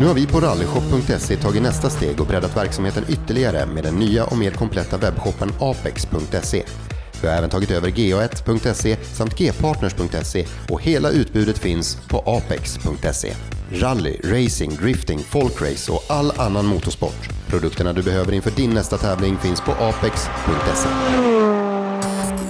Nu har vi på rallyshop.se tagit nästa steg och breddat verksamheten ytterligare med den nya och mer kompletta webbshoppen apex.se. Vi har även tagit över ga1.se samt gpartners.se och hela utbudet finns på apex.se. Rally, racing, drifting, folkrace och all annan motorsport. Produkterna du behöver inför din nästa tävling finns på apex.se.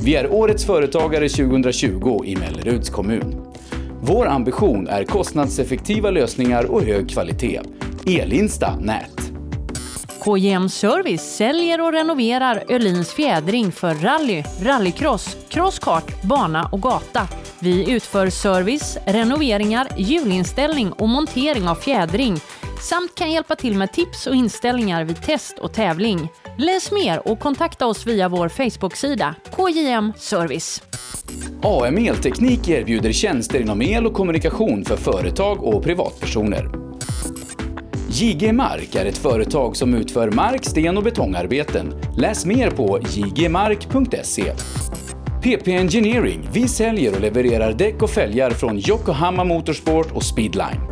Vi är Årets Företagare 2020 i Melleruds kommun. Vår ambition är kostnadseffektiva lösningar och hög kvalitet. Elinsta Nät. KJM Service säljer och renoverar Öhlins fjädring för rally, rallycross, crosskart, bana och gata. Vi utför service, renoveringar, hjulinställning och montering av fjädring samt kan hjälpa till med tips och inställningar vid test och tävling. Läs mer och kontakta oss via vår Facebook-sida KJM Service. AM Elteknik erbjuder tjänster inom el och kommunikation för företag och privatpersoner. JG Mark är ett företag som utför mark-, sten och betongarbeten. Läs mer på jgmark.se. PP Engineering. Vi säljer och levererar däck och fälgar från Yokohama Motorsport och Speedline.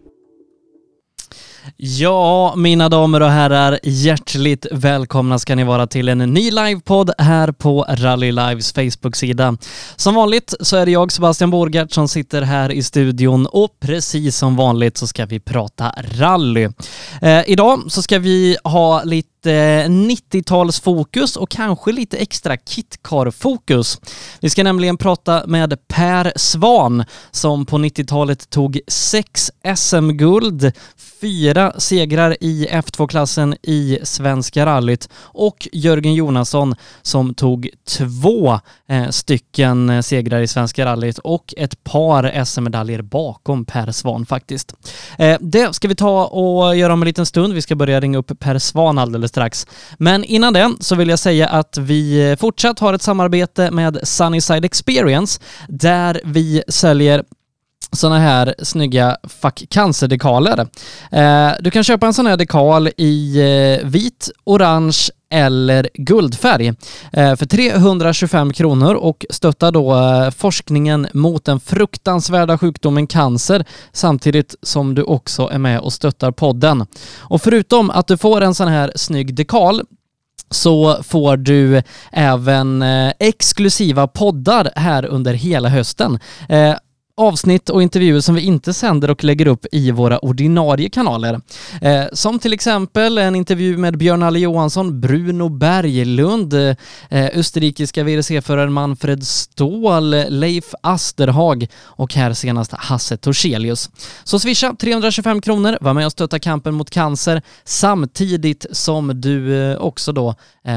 Ja, mina damer och herrar, hjärtligt välkomna ska ni vara till en ny livepodd här på Rally Lives Facebook-sida. Som vanligt så är det jag, Sebastian Borgert, som sitter här i studion och precis som vanligt så ska vi prata rally. Eh, idag så ska vi ha lite 90-talsfokus eh, och kanske lite extra KitKar-fokus. Vi ska nämligen prata med Per Svan som på 90-talet tog sex SM-guld, fyra segrar i F2-klassen i Svenska rallyt och Jörgen Jonasson som tog två eh, stycken segrar i Svenska rallyt och ett par SM-medaljer bakom Per Svan faktiskt. Eh, det ska vi ta och göra om en liten stund. Vi ska börja ringa upp Per Svan alldeles strax. Men innan det så vill jag säga att vi fortsatt har ett samarbete med Sunnyside Experience där vi säljer sådana här snygga Fuck Cancer-dekaler. Eh, du kan köpa en sån här dekal i eh, vit, orange eller guldfärg eh, för 325 kronor och stöttar då eh, forskningen mot den fruktansvärda sjukdomen cancer samtidigt som du också är med och stöttar podden. Och förutom att du får en sån här snygg dekal så får du även eh, exklusiva poddar här under hela hösten avsnitt och intervjuer som vi inte sänder och lägger upp i våra ordinarie kanaler. Eh, som till exempel en intervju med Björn Alle Johansson, Bruno Berglund, eh, österrikiska WRC-föraren Manfred Ståhl, Leif Asterhag och här senast Hasse Torselius. Så swisha 325 kronor, var med och stötta kampen mot cancer samtidigt som du eh, också då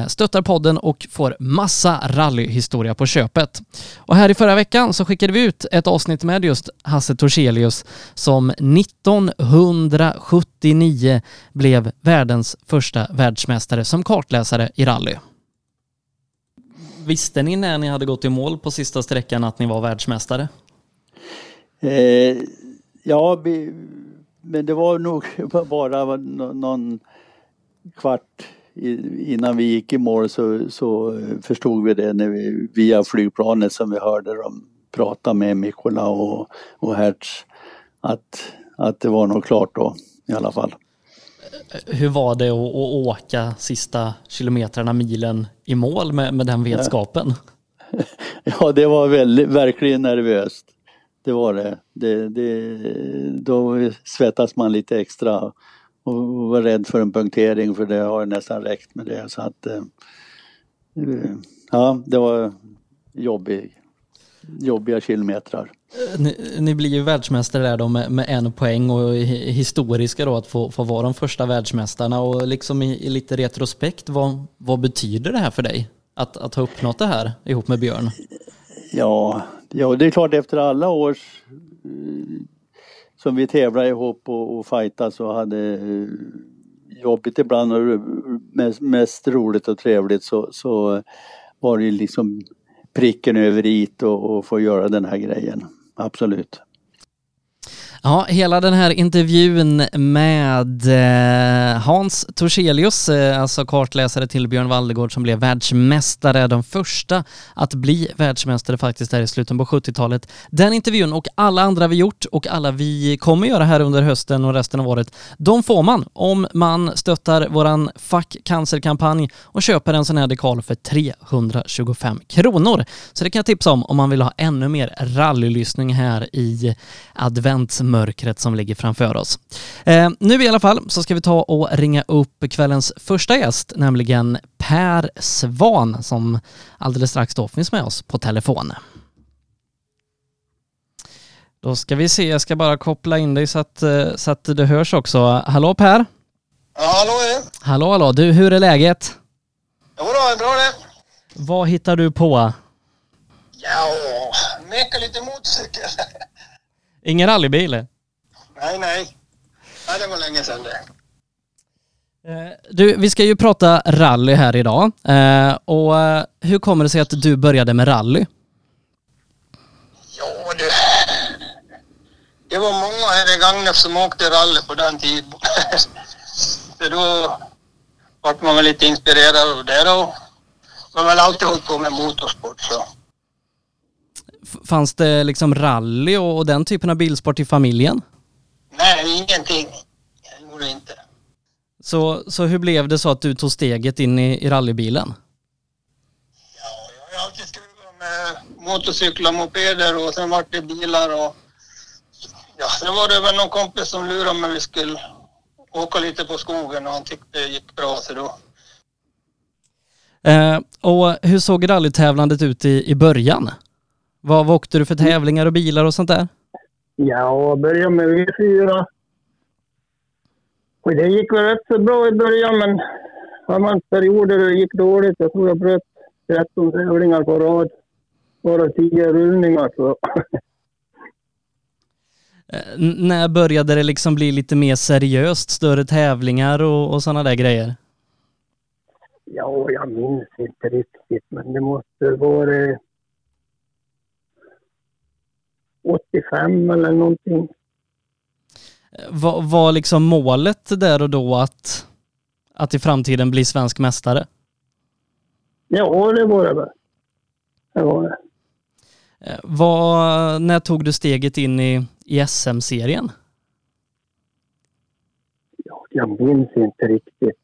stöttar podden och får massa rallyhistoria på köpet. Och här i förra veckan så skickade vi ut ett avsnitt med just Hasse Torselius som 1979 blev världens första världsmästare som kartläsare i rally. Visste ni när ni hade gått i mål på sista sträckan att ni var världsmästare? Eh, ja, vi, men det var nog bara någon kvart innan vi gick i mål så, så förstod vi det när vi, via flygplanet som vi hörde dem prata med Mikola och, och Hertz att, att det var nog klart då i alla fall. Hur var det att, att åka sista kilometrarna, milen i mål med, med den vetskapen? Ja, det var väldigt, verkligen nervöst. Det var det. det, det då svettas man lite extra och var rädd för en punktering för det har nästan räckt med det. Så att, eh, ja, det var jobbigt jobbiga kilometrar. Ni, ni, blir ju världsmästare där då med, med, en poäng och historiska då att få, få vara de första världsmästarna och liksom i, i, lite retrospekt, vad, vad betyder det här för dig? Att, att ha uppnått det här ihop med Björn? Ja, ja det är klart efter alla års eh, som vi tävlade ihop och, och fightade och hade eh, jobbigt ibland och mest, mest roligt och trevligt så, så var det liksom pricken över i och, och få göra den här grejen. Absolut. Ja, hela den här intervjun med eh, Hans Torselius, eh, alltså kartläsare till Björn Waldegård som blev världsmästare, de första att bli världsmästare faktiskt där i slutet på 70-talet. Den intervjun och alla andra vi gjort och alla vi kommer göra här under hösten och resten av året, de får man om man stöttar våran Fuck Cancer-kampanj och köper en sån här dekal för 325 kronor. Så det kan jag tipsa om om man vill ha ännu mer rallylyssning här i advents mörkret som ligger framför oss. Eh, nu i alla fall så ska vi ta och ringa upp kvällens första gäst, nämligen Per Svan som alldeles strax då finns med oss på telefon. Då ska vi se, jag ska bara koppla in dig så att, eh, så att det hörs också. Hallå Per? Ja, hallå är Hallå hallå, du hur är läget? Jo då, bra det. Vad hittar du på? Ja, meka lite motorcykel. Ingen rallybil? Nej, nej. Nej, det var länge sedan det. Eh, du, vi ska ju prata rally här idag. Eh, och eh, hur kommer det sig att du började med rally? Ja du, det var många här i Gagnef som åkte rally på den tiden. Så då vart man väl lite inspirerad av det då. Man har väl alltid hållit på med motorsport så. Fanns det liksom rally och, och den typen av bilsport i familjen? Nej, ingenting. Det gjorde inte. Så, så hur blev det så att du tog steget in i, i rallybilen? Ja, jag har alltid skruvat med motorcyklar, mopeder och sen vart det bilar och ja, sen var det väl någon kompis som lurade mig vi skulle åka lite på skogen och han tyckte det gick bra så då. Eh, och hur såg rallytävlandet ut i, i början? Vad, vad åkte du för tävlingar och bilar och sånt där? Ja, jag började med V4. Och det gick väl rätt så bra i början, men var man perioder det gick dåligt. Jag tror jag bröt 13 tävlingar på rad. Bara 10 rullningar. Så. Eh, när började det liksom bli lite mer seriöst? Större tävlingar och, och sådana där grejer? Ja, jag minns inte riktigt, men det måste vara 85 eller någonting. Var, var liksom målet där och då att, att i framtiden bli svensk mästare? Ja, det var det väl. Det var det. Eh, var, när tog du steget in i, i SM-serien? Ja, jag minns inte riktigt.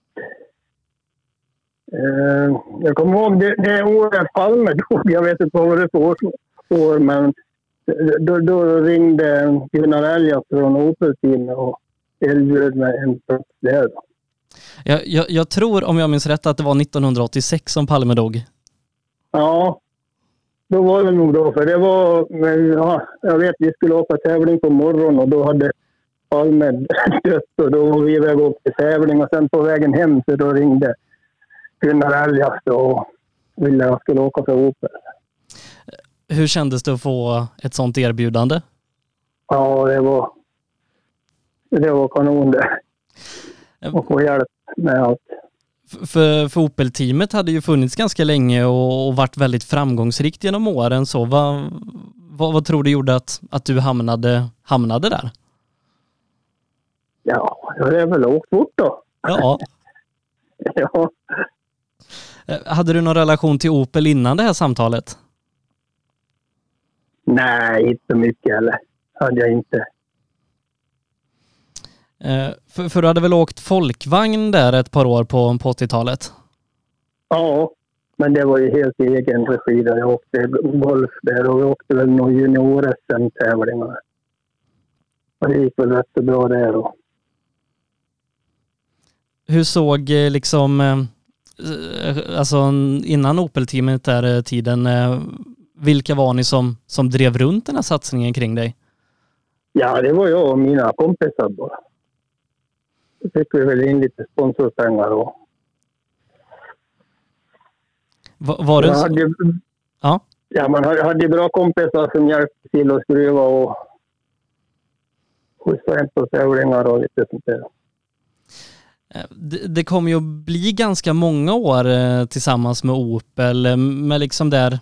Uh, jag kommer ihåg det, det året Palme dog. Jag vet inte vad det var för år, men då, då ringde Gunnar Elgas från Opel-teamet och erbjöd mig en plats där. Jag, jag, jag tror, om jag minns rätt, att det var 1986 som Palme dog. Ja, då var det nog då. För det var, ja, jag vet, vi skulle åka tävling på morgonen och då hade Palme dött och då var vi iväg och åkte tävling och sen på vägen hem så då ringde Gunnar Elgas och ville att jag skulle åka för Opel. Hur kändes det att få ett sånt erbjudande? Ja, det var, det var kanon det. Och få hjälp med allt. För, för Opel-teamet hade ju funnits ganska länge och, och varit vältt framgångsrikt genom åren. Så vad, vad, vad tror du gjorde att, att du hamnade, hamnade där? Ja, jag har väl åkt fort då. Ja. Ja, Eh, Hade du någon relation till Opel innan det här samtalet? Nej, inte så mycket eller. Hade jag inte. Eh, För, för du hade väl åkt folkvagn där ett par år på, på 80-talet? Ja, men det var ju helt i egen regi. Där. Jag åkte golf där och vi åkte väl några junior-SM-tävlingar. Och det gick väl rätt så bra där. Och. Hur såg eh, liksom, eh, alltså innan Opel-teamet där eh, tiden, vilka var ni som, som drev runt den här satsningen kring dig? Ja, det var jag och mina kompisar bara. Då fick vi väl in lite sponsorpengar och Va- Var det jag hade, Ja. ja, man hade, hade bra kompisar som hjälpte till att skruva och skjutsa hem på tävlingar och lite sånt där. Eh, det, det kommer ju att bli ganska många år eh, tillsammans med Opel, eh, med liksom där,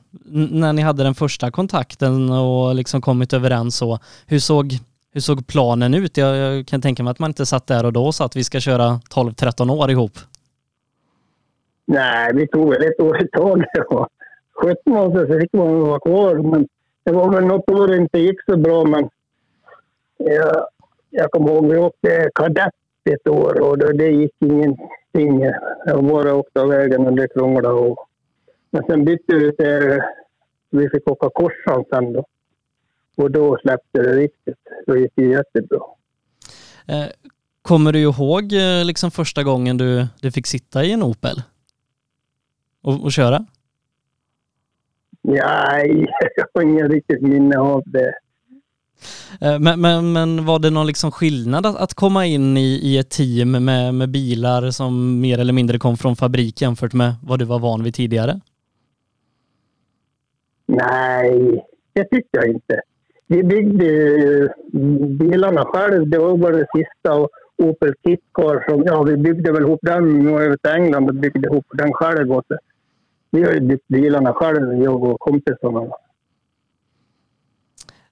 när ni hade den första kontakten och liksom kommit överens så, hur såg, hur såg planen ut? Jag, jag kan tänka mig att man inte satt där och då sa att vi ska köra 12-13 år ihop. Nej, vi tog väl ett år i taget. 17 år, så fick man vara kvar. Men det var väl något år det inte gick så bra. Men jag, jag kommer ihåg vi åkte kadett ett år och det, det gick ingenting. Jag bara åkte av vägen och det krånglade. Och, men sen bytte vi till... Vi fick åka korsan sen då. Och då släppte det riktigt. Då gick det jättebra. Eh, Kommer du ihåg eh, liksom första gången du, du fick sitta i en Opel? Och, och köra? Nej, jag har ingen riktigt minne av det. Eh, Men, men, men var det någon liksom skillnad att, att komma in i, i ett team med, med bilar som mer eller mindre kom från fabrik jämfört med vad du var van vid tidigare? Nej, det tyckte jag inte. Vi byggde ju bilarna själv. Det var bara det sista. Och Opel Kitcar, som, ja, vi byggde väl ihop den. Nu över till England och byggde ihop den själv. Och. Vi har ju byggt bilarna själv, jag och kompisarna.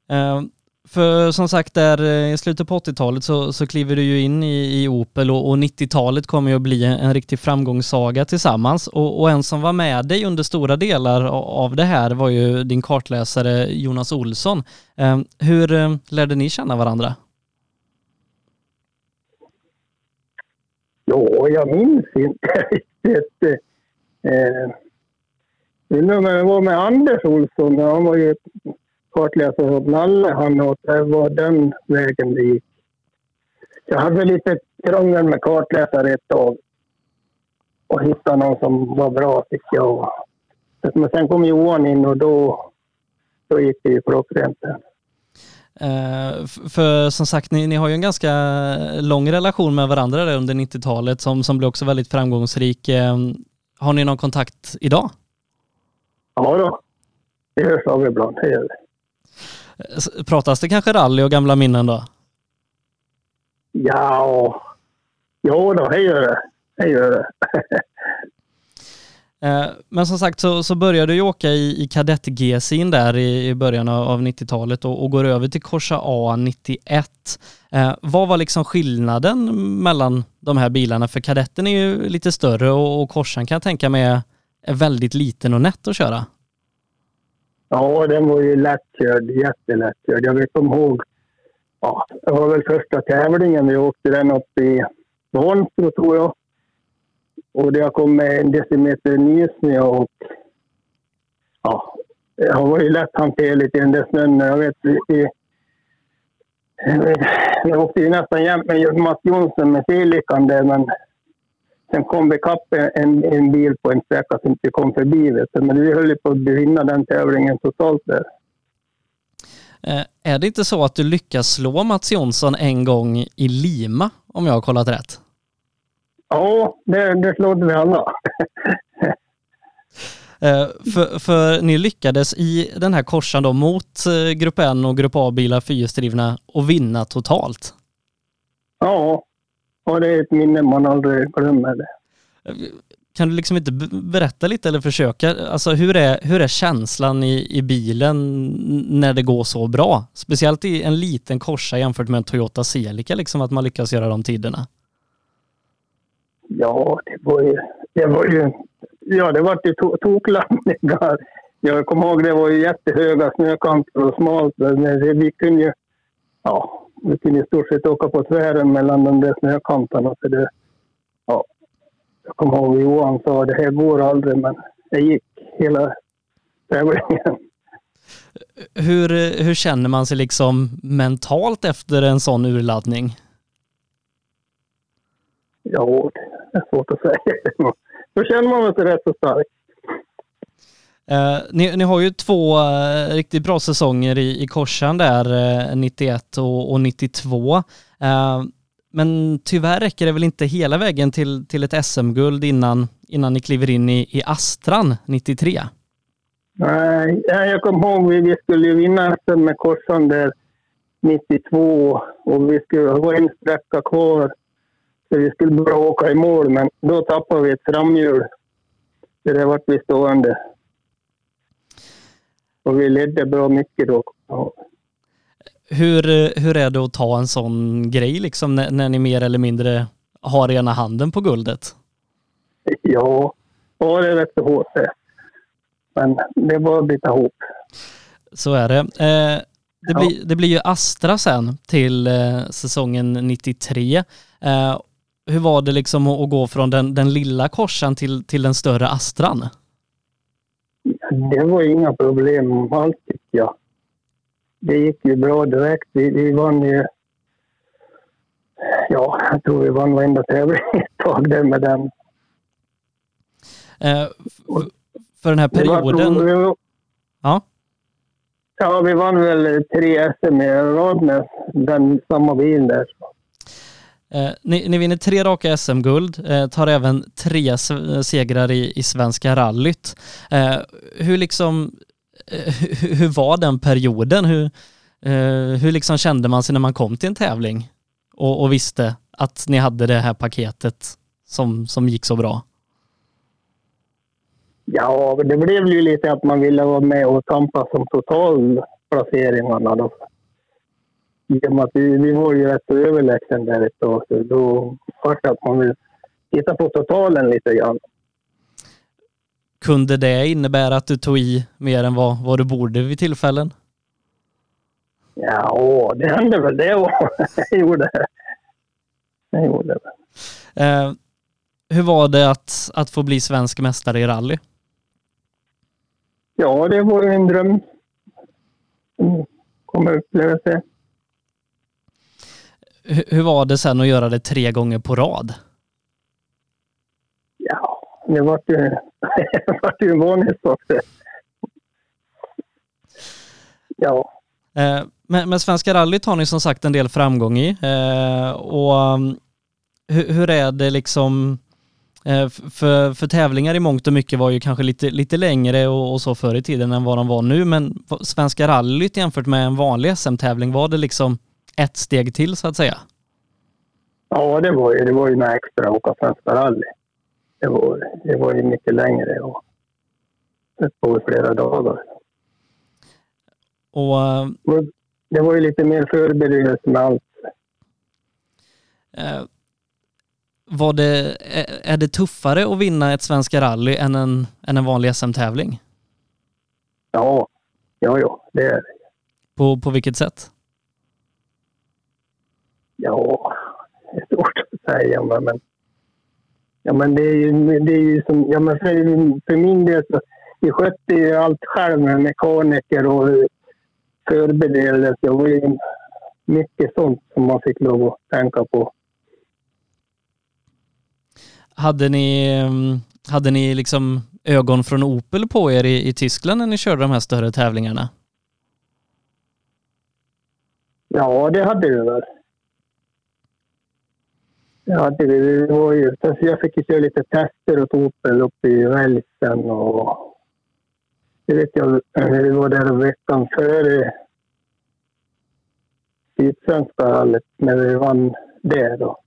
Eh, för som sagt, där eh, i slutet på 80-talet så, så kliver du ju in i, i Opel och, och 90-talet kommer ju att bli en, en riktig framgångssaga tillsammans. Och, och en som var med dig under stora delar av det här var ju din kartläsare Jonas Olsson. Ehm, hur eh, lärde ni känna varandra? Ja, jag minns inte riktigt. Eh, det var med Anders Olsson. Han var ju kartläsare åt Nalle han och det var den vägen det gick. Jag hade lite krångel med kartläsare ett tag. Och hittade någon som var bra tycker jag. Men sen kom Johan in och då, då gick det ju klockrent. F- För som sagt, ni, ni har ju en ganska lång relation med varandra där under 90-talet som, som blev också väldigt framgångsrik. Eh, Har ni någon kontakt idag? Ja då. Det hörs av ibland. Det gör det. Pratas det kanske rally och gamla minnen då? Ja, ja då, det gör det. Det gör det. Eh, Men som sagt så, så började du åka i, i kadett-GC'n där i, i början av, av 90-talet och, och går över till Corsa A 91. Eh, vad var liksom skillnaden mellan de här bilarna? För kadetten är ju lite större och, och Corsan kan jag tänka mig är väldigt liten och nätt att köra. Ja, den var ju lättkörd. Jättelättkörd. Jag vet kommer ihåg. Ja, det var väl första tävlingen. Vi åkte den upp i Vansbro, tror jag. Och det kom med en decimeter nysnö och... Ja, det var ju lätthanterligt i den där snön. Jag vet, vi, jag åkte ju nästan jämt med Mats Jonsson med Felikan där, men sen kom vi ikapp en, en bil på en sträcka som inte kom förbi. Vet du. Men vi höll på att vinna den tävlingen totalt där. Eh, är det inte så att du lyckas slå Mats Jonsson en gång i Lima, om jag har kollat rätt? Ja, det, det slog vi alla. Eh, för, för ni lyckades i den här korsan då mot eh, Grupp N och Grupp A-bilar fyrhjulsdrivna och vinna totalt. Ja, och det är ett minne man aldrig glömmer. Det. Kan du liksom inte berätta lite eller försöka, alltså hur är, hur är känslan i, i bilen när det går så bra? Speciellt i en liten Corsa jämfört med en Toyota Celica, liksom att man lyckas göra de tiderna. Ja, det var ju... Det var ju ja, det var ju to toklandningar. Jag kommer ihåg det var ju jättehöga snökanter och smalt. Men vi kunde ju... Ja, vi kunde i stort sett åka på tvären mellan de där snökanterna. Så det, ja, jag kommer ihåg Johan sa det här går aldrig, men det gick hela tävlingen. Hur, hur känner man sig liksom mentalt efter en sån urladdning? Ja, det är svårt att säga. Då känner man sig rätt så stark. Eh, ni, ni har ju två eh, riktigt bra säsonger i, i korsan där, eh, 91 och, och 92. Eh, men tyvärr räcker det väl inte hela vägen till, till ett SM-guld innan, innan ni kliver in i, i Astran 93. Nej, jag kommer ihåg att vi skulle vinna SM med korsan där 92 och vi skulle ha en sträcka kvar. Så vi skulle bara åka i mål, men då tappade vi ett framhjul. Så det vart vi stående. Och vi ledde bra mycket då. Ja. Hur, hur är det att ta en sån grej liksom när, när ni mer eller mindre har ena handen på guldet? Ja, ja det är rätt hårt det. Men det var att bita ihop. Så är det. Eh, det, blir, det blir ju Astra sen till eh, säsongen 93. Eh, hur var det liksom att, att gå från den, den lilla korsan till, till den större Astran? Det var inga problem alls tycker jag. Det gick ju bra direkt. Vi, vi vann ju... Ja, jag tror vi vann varenda tävling ett tag där med den. Eh, för den här var- perioden, vi- ja, Ja, vi vann väl tre SM i rad med den samma bil där eh, ni, ni vinner tre raka SM-guld, eh, tar även tre eh, segrar i, i Svenska rallyt. Eh, hur liksom, eh, hur, hur var den perioden? Hur, eh, hur liksom kände man sig när man kom till en tävling och, och visste att ni hade det här paketet som, som gick så bra? Ja, det blev ju lite att man ville vara med och tampas som totalplaceringarna då. I och med att vi, vi var ju rätt överlägsen där ett tag, så då var det att man vill titta på totalen lite grann. Kunde det innebära att du tog i mer än vad, vad du borde vid tillfällen? Ja, åh, det hände väl det. Det gjorde det. Det gjorde det. Eh, hur var det att, att få bli svensk mästare i rally? Ja, det var en dröm. Mm, Kommer uppleva sig. Hur, var det sen att göra det tre gånger på rad? Ja, det var ju, det var ju en vanlig sak. det. Ja, Eh, men, men Svenska rallyt har ni som sagt en del framgång i. Eh, och um, hur, hur är det liksom eh, för, för tävlingar i mångt och mycket var ju kanske lite, lite längre och, och så förr i tiden än vad de var nu. Men Svenska rallyt jämfört med en vanlig SM-tävling, var det liksom ett steg till så att säga? ja det, var ju, det var ju några extra åka Svenska rally. Det var, det var ju mycket längre och det var flera dagar. Och eh, Det var ju lite mer förberedelse med allt. Eh, var det, är- är det tuffare att vinna ett Svenska rally än en, än en vanlig SM-tävling? Ja, ja, ja, det är det. På, på vilket sätt? Ja, det är svårt att säga. Men, ja, men det är ju, det är ju som, ja, men för, för min del så, vi skötte ju allt själv med mekaniker och förberedelse. Det var ju mycket sånt som man fick lov att tänka på. Hade ni, mm, hade ni liksom ögon från Opel på er i, i Tyskland när ni körde de här större tävlingarna? Ja, det hade vi väl. Det. Det var ju, alltså, jag fick ju köra lite tester åt Opel uppe i rälsen och det vet jag, vi var där veckan före Sydsvenska rallyt när vi vann det då.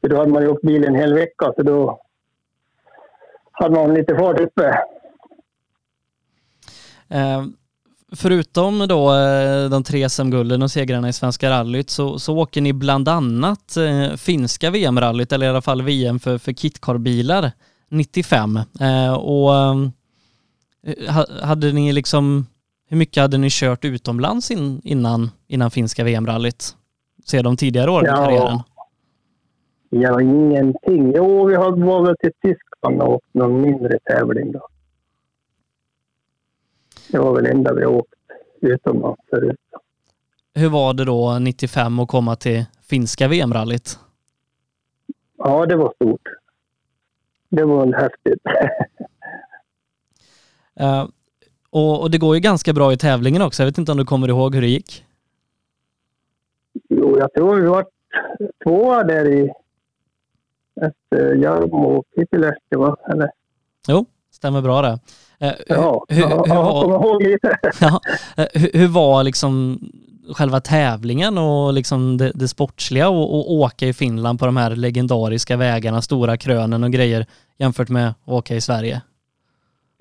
För då hade man ju åkt bil en hel vecka så då hade man lite fart uppe. Eh, förutom då eh, de tre SM-gulden och segrarna i Svenska rallyt så, så åker ni bland annat eh, finska VM-rallyt, eller i alla fall VM för, för kitcar-bilar 95. Eh, och eh, hade ni liksom, hur mycket hade ni kört utomlands in, innan, innan finska VM-rallyt? Se de tidigare åren Ja. i karriären? Ja, ingenting. Jo, vi har- var väl till Tyskland och åkt någon mindre tävling då. Det var väl enda vi åkt utomlands förut. Hur var det då 95 att komma till finska VM-rallyt? Ja, det var stort. Det var häftigt. Eh, och, och det går ju ganska bra i tävlingen också. Jag vet inte om du kommer ihåg hur det gick? jo, jag tror vi var tvåa där i efter Jarmo och Kittilehti, va? Eller? Jo, stämmer bra det. Eh, Ja, hur, hur, hur, var, ja, eh, hur, var liksom själva tävlingen och liksom det, det sportsliga och, och åka i Finland på de här legendariska vägarna, stora krönen och grejer jämfört med att åka i Sverige?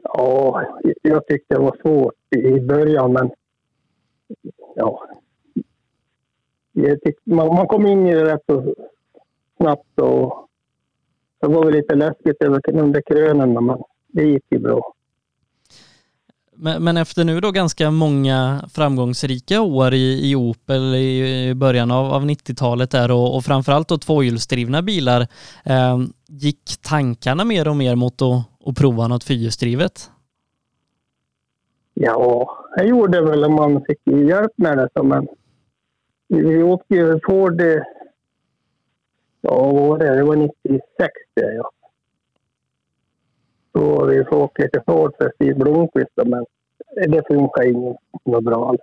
Ja, jag tyckte det var svårt i början, men ja. Tyckte, man, man kom in i det rätt så snabbt och det var väl lite läskigt över under krönen, men det gick ju bra. Men, men efter nu då ganska många framgångsrika år i, i Opel i, i början av, av 90-talet där och, och framförallt då tvåhjulsdrivna bilar, eh, gick tankarna mer och mer mot att, att prova något fyrhjulsdrivet? Ja, jag gjorde väl om man fick ju hjälp med det. Så, men vi, åkte ju Ford, ja vad var det? Det var 96 det ja. Så vi får åka lite Ford för Stig Blomqvist då, men det funkar inte bra alls.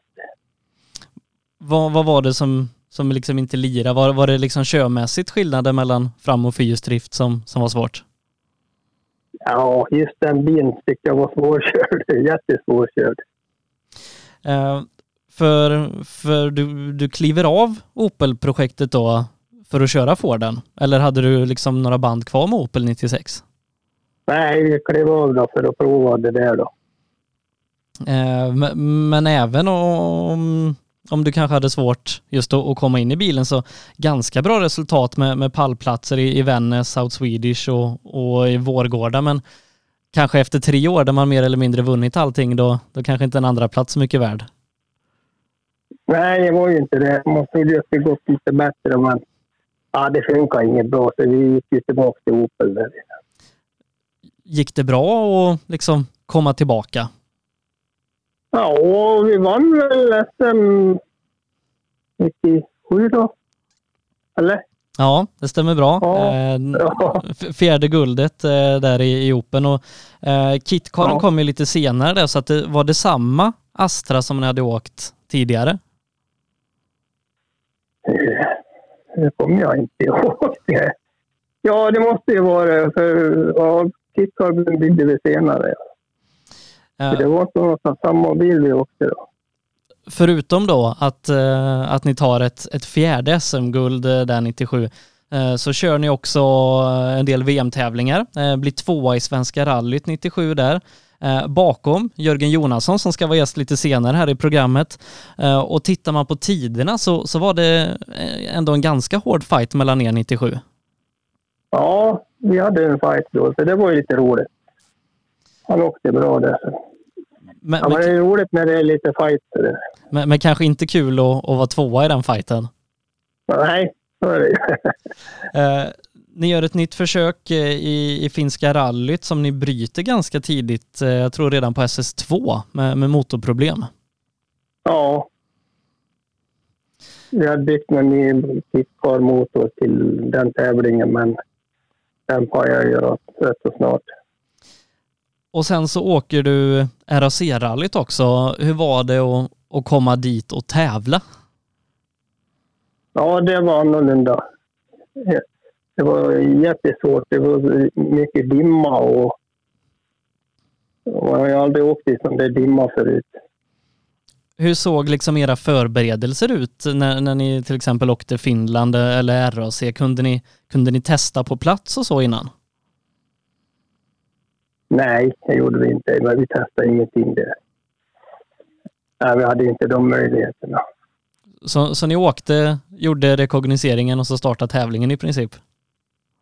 Vad, vad var det som, som liksom inte lirade? Var, var det liksom körmässigt skillnader mellan fram och fyrhjulsdrift som, som var svårt? Ja, just den bilen tyckte jag var svårkörd. Jättesvårkörd. Eh, för för du, du kliver av Opel-projektet då för att köra Forden? Eller hade du liksom några band kvar med Opel 96? Nej, vi klev av då för att prova det där då. Eh, men, men även om, om du kanske hade svårt just att, komma in i bilen så ganska bra resultat med, med pallplatser i, i Vännäs, South Swedish och, och i Vårgårda men kanske efter tre år där man mer eller mindre vunnit allting då, då kanske inte en andra plats så mycket värd. Nej, det var ju inte det. Man trodde att det gått lite bättre, men ja, det funkar inget bra. Så vi gick ju tillbaka till Opel där. Gick det bra att liksom komma tillbaka? Ja, vi vann väl SM 97 då. Eller? Ja, det stämmer bra. Ja. Eh, fjärde guldet eh, där i, i Open och eh, Kitcaren Ja. kom ju lite senare där så att det var det samma Astra som ni hade åkt tidigare. Det kommer jag inte ihåg. Det. Ja, det måste ju vara det. För ja, Kitcarbin byggde vi senare. Så det var inte samma bil vi åkte då. förutom då att, eh, att ni tar ett, ett fjärde SM-guld eh, där 97 eh, så kör ni också en del VM-tävlingar. Blir tvåa i Svenska rallyt 97 där. Bakom Jörgen Jonasson som ska vara gäst lite senare här i programmet. Och tittar man på tiderna så, så var det ändå en ganska hård fight mellan er 97. Ja, vi hade en fight då, så det var ju lite roligt. Han åkte bra där. Så. Men, Ja, men det är roligt när det är lite fight. men, men kanske inte kul att, att vara tvåa i den fighten. Nej, så är det. Eh, Ni gör ett nytt försök eh, i, i finska rallyt som ni bryter ganska tidigt, eh, jag tror redan på SS2 med, med motorproblem. Ja. Vi hade byggt en ny kickcar-motor till den tävlingen men pajade ju rätt så snart. Och sen så åker du RAC-rallyt också. Hur var det att, att komma dit och tävla? Ja, det var annorlunda. Det var jättesvårt. Det var mycket dimma och, och jag har aldrig åkt i sån där dimma förut. Hur såg liksom era förberedelser ut när, när ni till exempel åkte Finland eller RAC? Kunde ni, kunde ni testa på plats och så innan? Nej, det gjorde vi inte. Men vi testade ingenting där. Nej, vi hade inte de möjligheterna. Så, så ni åkte, gjorde rekognoseringen och så startade tävlingen i princip?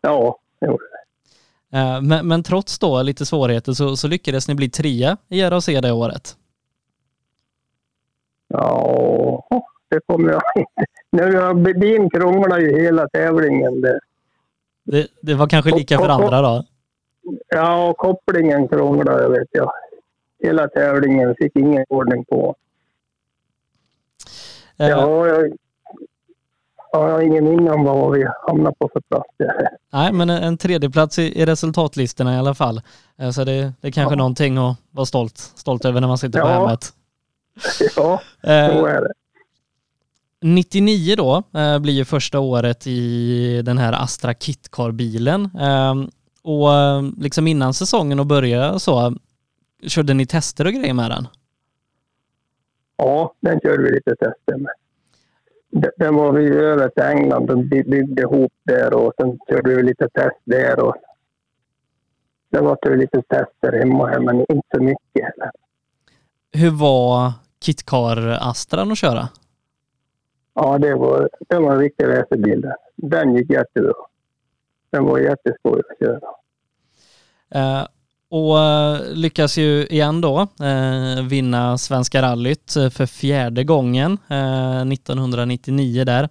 Ja, det gjorde det. Eh, men, men trots då lite svårigheter så, så lyckades ni bli trea i RAC det året? Ja, det kommer jag inte... Nu, bin krånglar ju hela tävlingen. Det, det, det var kanske lika för andra då? Ja, kopplingen krånglade vet jag. Hela tävlingen fick ingen ordning på. Uh, ja, jag, jag har ingen minne om vad vi hamnade på för plats. Nej, men en, en tredjeplats i, i resultatlistorna i alla fall. Eh, så det, det är kanske ja. någonting att vara stolt, stolt över när man sitter på hemmet. Ja, så är det. 99 då eh, blir ju första året i den här Astra Kitcar-bilen. Eh, och eh, liksom innan säsongen och börja så, körde ni tester och grejer med den? Ja, den körde vi lite tester med. Den var vi över till England och byggde ihop där och sen körde vi lite test där och det var det lite tester hemma men inte så mycket. Hur var Kitcar Astran att köra? Ja, det var, det var en riktig racerbil. Den gick jättebra. Den var jätteskoj att köra. Uh, och uh, lyckas ju igen då uh, vinna Svenska rallyt för fjärde gången 1999 där.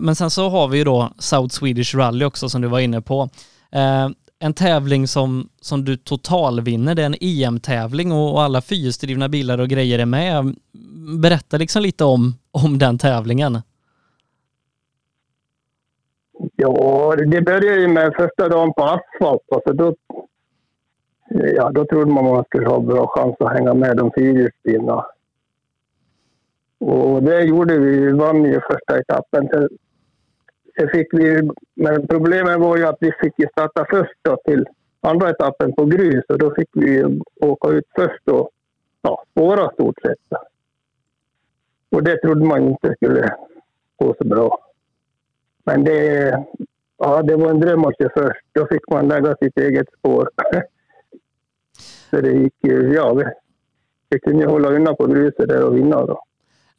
men sen så har vi ju då South Swedish Rally också som du var inne på en tävling som, som du totalvinner. Det är en EM-tävling och, och alla fyrhjulsdrivna bilar och grejer är med. Berätta liksom lite om, om den tävlingen. Ja, det började ju med första dagen på asfalt. Alltså då, ja, då trodde man att man skulle ha bra chans att hänga med de fyrhjulsdrivna. Och det gjorde vi. Vi vann ju första etappen det fick vi, men problemet var ju att vi fick starta först då till andra etappen på grus och då fick vi åka ut först och ja, spåra stort sett. Och det trodde man inte skulle gå så bra. Men det, ja, det var en dröm att köra först. Då fick man lägga sitt eget spår. så det gick ju, ja, vi, vi kunde hålla undan på gruset där och vinna då.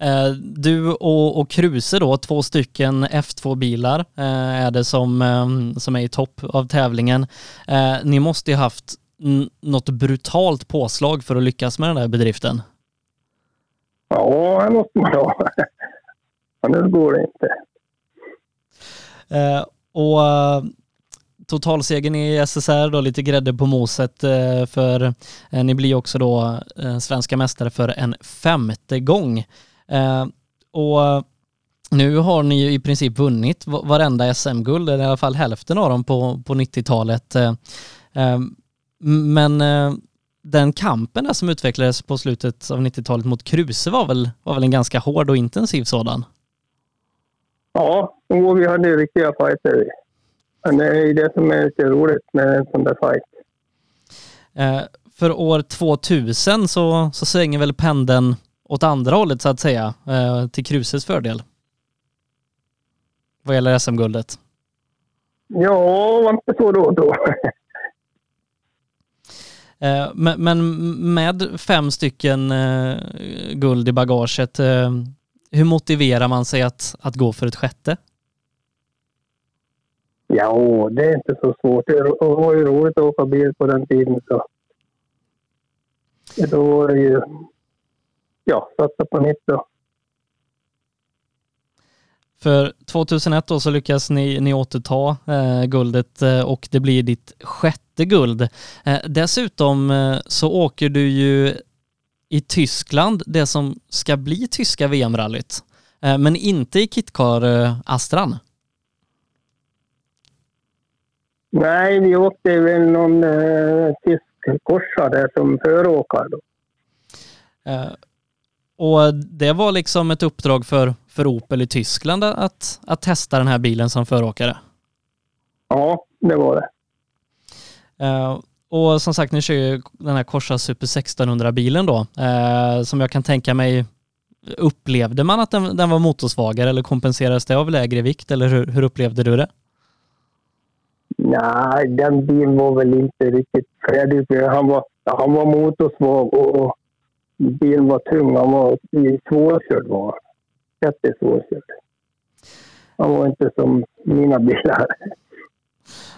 Eh, du och, och Kruse då, två stycken F2-bilar eh, är det som, eh, som är i topp av tävlingen. Ni måste ju haft något brutalt påslag för att lyckas med den där bedriften. Ja, det måste man ha. Annars går det inte. Och totalsegern i SSR då, lite grädde på moset för ni blir också då svenska mästare för en femte gång. Eh, och nu har ni ju i princip vunnit varenda SM-guld, eller i alla fall hälften av dem på, på 90-talet. Eh, eh, men den kampen där som utvecklades på slutet av 90-talet mot Kruse var väl, var väl en ganska hård och intensiv sådan? Ja, och vi hade riktiga fighter. Men det är det som är lite roligt med en sån där fight. för år 2000 så, så svänger väl pendeln åt andra hållet så att säga, eh, till Kruses fördel? Vad gäller SM-guldet? Ja, var inte så då då. Eh, men med fem stycken eh, guld i bagaget, hur motiverar man sig att, att gå för ett sjätte? Ja, det är inte så svårt. Det var ju roligt att åka bil på den tiden. Så. Då var det ju ja, satsa på nytt då. För 2001 då så lyckas ni, ni återta eh, guldet eh, och det blir ditt sjätte guld. Eh, dessutom eh, så åker du ju i Tyskland, det som ska bli tyska VM-rallyt, eh, men inte i Kitcar eh, Astran. Nej, vi åkte väl någon tysk korsare som föråkare då. Och det var liksom ett uppdrag för, för Opel i Tyskland att, att testa den här bilen som föråkare. Ja, det var det. Eh, och som sagt, ni kör ju den här Corsa Super 1600-bilen då, eh, som jag kan tänka mig, upplevde man att den, den var motorsvagare eller kompenserades det av lägre vikt eller hur, hur upplevde du det? Nej, den bilen var väl inte riktigt färdig. Han var, han var motorsvag och, och bilen var tung. Han var svårkörd. Var. Jättesvårkörd. Han var inte som mina bilar.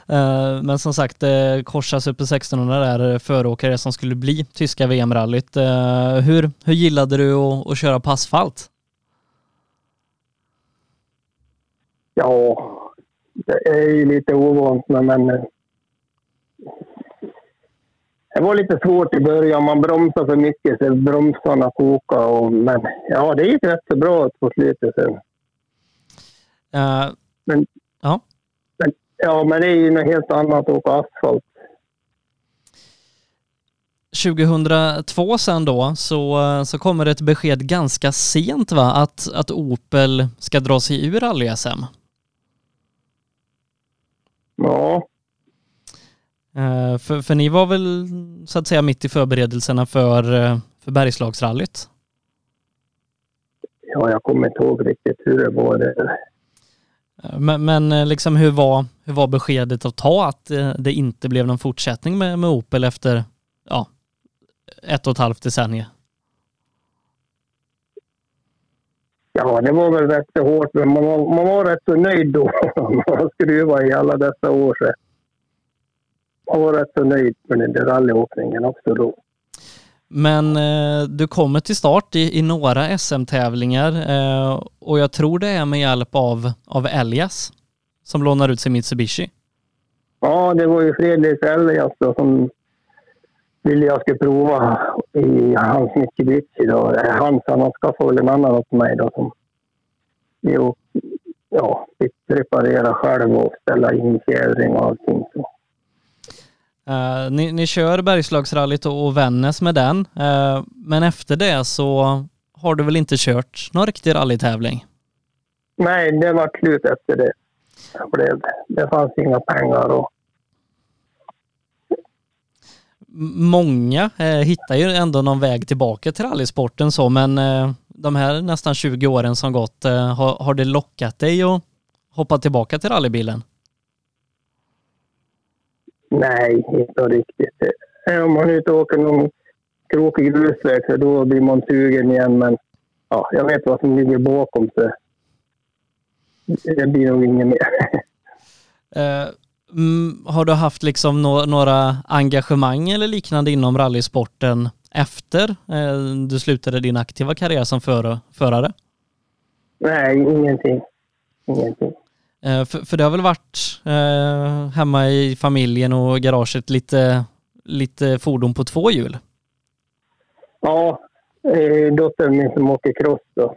Eh, men som sagt, eh, Corsa Super 1600 är föråkare som skulle bli tyska VM-rallyt. Eh, hur, hur gillade du att, att köra på asfalt? Ja, det är ju lite ovant men det var lite svårt i början. Man bromsade för mycket så bromsarna kokade. Och, men ja, det gick rätt så bra på slutet sen. Uh, men, ja. Men, ja, men det är ju något helt annat att åka asfalt. 2002 sen då så, så kommer ett besked ganska sent va att, att Opel ska dra sig ur rally-SM. Ja, för, för ni var väl så att säga mitt i förberedelserna för, uh, för Bergslagsrallyt? Ja, jag kommer inte ihåg riktigt hur det var. Det. Uh, men, men liksom hur var, hur var beskedet att ta att det inte blev någon fortsättning med, med Opel efter ja, ett och ett halvt decennium? Ja, det var väl rätt så hårt, men man var, man var rätt så nöjd då. man skruvat i alla dessa år jag var rätt så nöjd med den där rallyåkningen också då. Men eh, du kommer till start i, i några SM-tävlingar eh, och jag tror det är med hjälp av, av Elias som lånar ut sin Mitsubishi. Ja, det var ju Fredrik Elias då, som ville jag skulle prova i hans Mitsubishi. Då. Hans, han skaffade väl en annan åt mig då som vi ja, fick reparera själv och ställa in fjädring och allting. Så. Uh, ni, ni kör Bergslagsrallyt och, och Vännäs med den, uh, men efter det så har du väl inte kört någon riktig rallytävling? Nej, det var slut efter det. Det, det fanns inga pengar och Många eh, hittar ju ändå någon väg tillbaka till rallysporten så, men eh, de här nästan 20 åren som gått, eh, har, har det lockat dig att hoppa tillbaka till rallybilen? Nej, inte riktigt. Om man är ute och åker någon krokig grusväg så då blir man sugen igen. Men ja, jag vet vad som ligger bakom så det blir nog inget mer. Uh, mm, har du haft liksom no några engagemang eller liknande inom rallysporten efter uh, du slutade din aktiva karriär som för förare? Nej, ingenting. Ingenting. Eh, för, för det har väl varit eh, hemma i familjen och garaget lite, lite fordon på två hjul? Ja, eh, dottern min som åker cross då.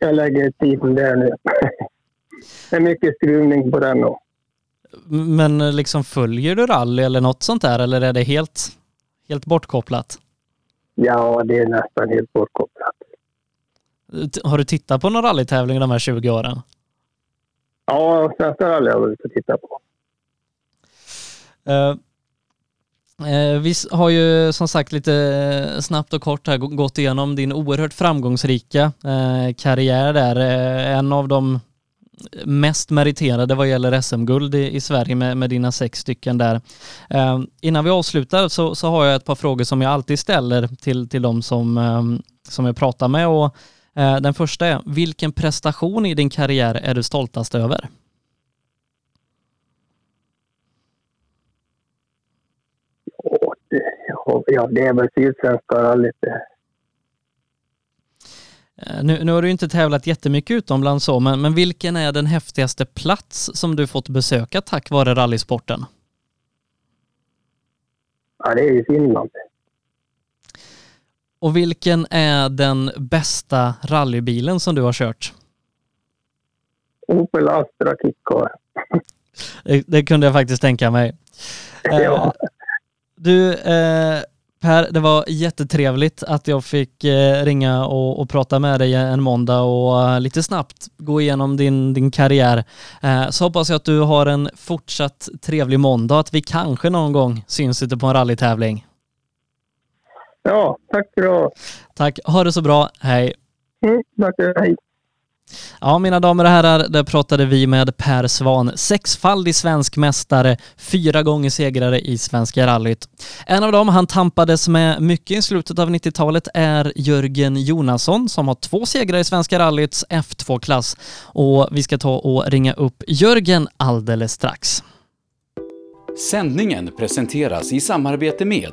Jag lägger tiden där nu. det är mycket skruvning på den då. Men eh, liksom följer du rally eller något sånt där eller är det helt, helt bortkopplat? Ja, det är nästan helt bortkopplat. Har du tittat på någon rallytävling de här 20 åren? Ja, svenska rally har eh, eh, vi fått titta på. Uh, vi har ju som sagt lite eh, snabbt och kort här gått igenom din oerhört framgångsrika karriär där. en av de mest meriterade vad gäller SM-guld i, Sverige med, med dina sex stycken där. innan vi avslutar så, så, har jag ett par frågor som jag alltid ställer till, till de som, som jag pratar med och den första är, vilken prestation i din karriär är du stoltast över? Ja, det är väl Sydsvenska rallyt Eh, Nu, nu har du inte tävlat jättemycket utomlands så, men, men vilken är den häftigaste plats som du fått besöka tack vare rallysporten? Ja, det är i Finland. Och vilken är den bästa rallybilen som du har kört? Opel Astra Kitcar. Det, det kunde jag faktiskt tänka mig. Eh, Ja. Du, eh, Per, det var jättetrevligt att jag fick eh, ringa och, och prata med dig en måndag och lite snabbt gå igenom din, din karriär. Så hoppas jag att du har en fortsatt trevlig måndag att vi kanske någon gång syns ute på en rallytävling. Ja, tack för det. Tack, ha det så bra, hej! Mm, tack, hej. Ja, mina damer och herrar, där pratade vi med Per Svan, sexfaldig svensk mästare, fyra gånger segrare i Svenska rallyt. En av dem han tampades med mycket i slutet av 90-talet är Jörgen Jonasson som har två segrar i Svenska rallyts F2-klass. Och vi ska ta och ringa upp Jörgen alldeles strax. Sändningen presenteras i samarbete med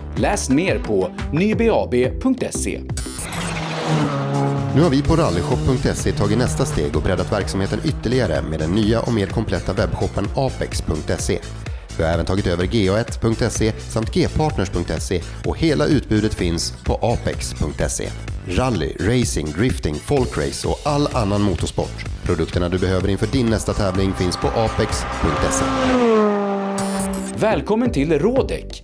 Läs mer på nybeab.se. Nu har vi på rallyshop.se tagit nästa steg och breddat verksamheten ytterligare med den nya och mer kompletta webbshoppen apex.se. Vi har även tagit över ga1.se samt gpartners.se och hela utbudet finns på apex.se. Rally, racing, drifting, folkrace och all annan motorsport. Produkterna du behöver inför din nästa tävling finns på apex.se. Välkommen till Rådek!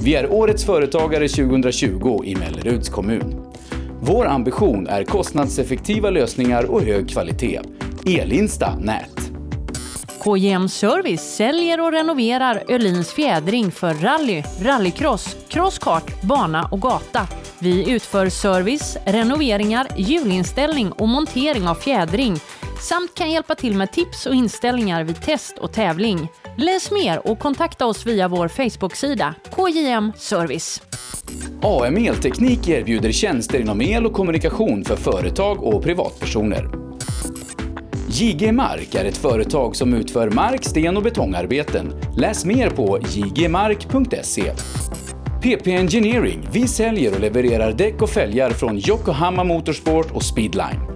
Vi är Årets Företagare 2020 i Melleruds kommun. Vår ambition är kostnadseffektiva lösningar och hög kvalitet. Elinsta Nät. KJM Service säljer och renoverar Öhlins fjädring för rally, rallycross, crosskart, bana och gata. Vi utför service, renoveringar, hjulinställning och montering av fjädring samt kan hjälpa till med tips och inställningar vid test och tävling. Läs mer och kontakta oss via vår Facebook-sida KJM Service. AM Elteknik erbjuder tjänster inom el och kommunikation för företag och privatpersoner. JG Mark är ett företag som utför mark-, sten och betongarbeten. Läs mer på jgmark.se. PP Engineering. Vi säljer och levererar däck och fälgar från Yokohama Motorsport och Speedline.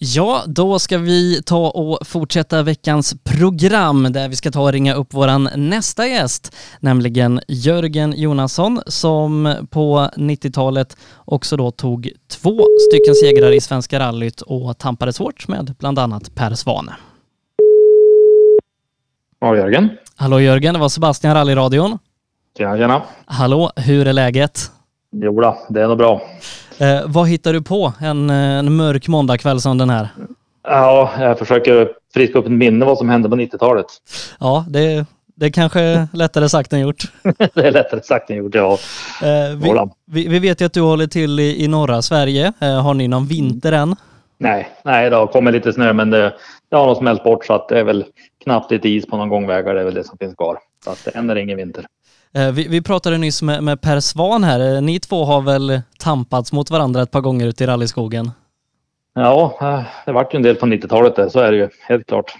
Ja, då ska vi ta och fortsätta veckans program där vi ska ta och ringa upp våran nästa gäst, nämligen Jörgen Jonasson som på 90-talet också då tog två stycken segrar i Svenska rallyt och tampade svårt med bland annat Per Svane. Ja, Jörgen. Hallå Jörgen, det var Sebastian Rallyradion. Tjena, tjena. Hallå, hur är läget? Jo då, det är nog bra. Eh, vad hittar du på en, eh, en mörk måndagkväll som den här? Ja, jag försöker friska upp ett minne vad som hände på 90-talet. Ja, det, Det är kanske lättare sagt än gjort. det är lättare sagt än gjort, ja. Eh, vi, Jodå. vi, vi vet ju att du håller till i, i norra Sverige. Eh, har ni någon vinter än? Nej, nej, det har kommit lite snö men det, det har nog smält bort så att det är väl knappt lite is på någon gångvägar. Det är väl det som finns kvar. Så att än är det ingen vinter. Eh, vi, vi pratade nyss med, med Per Svan här. Eh, Ni två har väl tampats mot varandra ett par gånger ute i rallyskogen? Ja, eh, det vart ju en del på 90-talet där, så är det ju helt klart.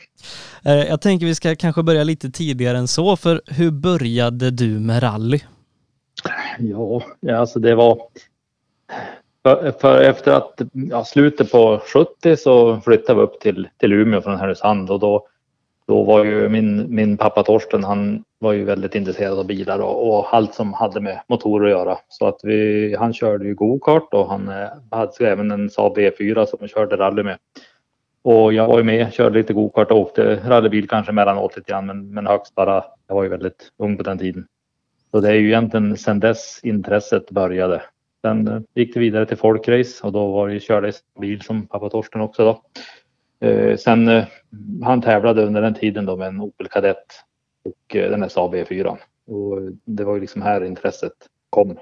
Jag tänker vi ska kanske börja lite tidigare än så, för hur började du med rally? Ja, ja alltså det var... För, för efter att ja, slutet på 70 så flyttade vi upp till, till Umeå från Härnösand och då, då var ju min, min pappa Torsten, han var ju väldigt intresserad av bilar och, och allt som hade med motorer att göra. Så att vi, han körde ju gokart och han eh, hade även en Saab e V4 som han körde rally med. Och jag var ju med, körde lite gokart och åkte rallybil kanske emellanåt lite grann men, men högst bara, jag var ju väldigt ung på den tiden. Så det är ju egentligen sedan dess intresset började. Sen eh, gick det vidare till folkrace och då var det, körde jag bil som pappa Torsten också då. Eh, sen eh, han tävlade under den tiden då med en Opel Kadett och eh, den här Saab E4. Och det var ju liksom här intresset kom.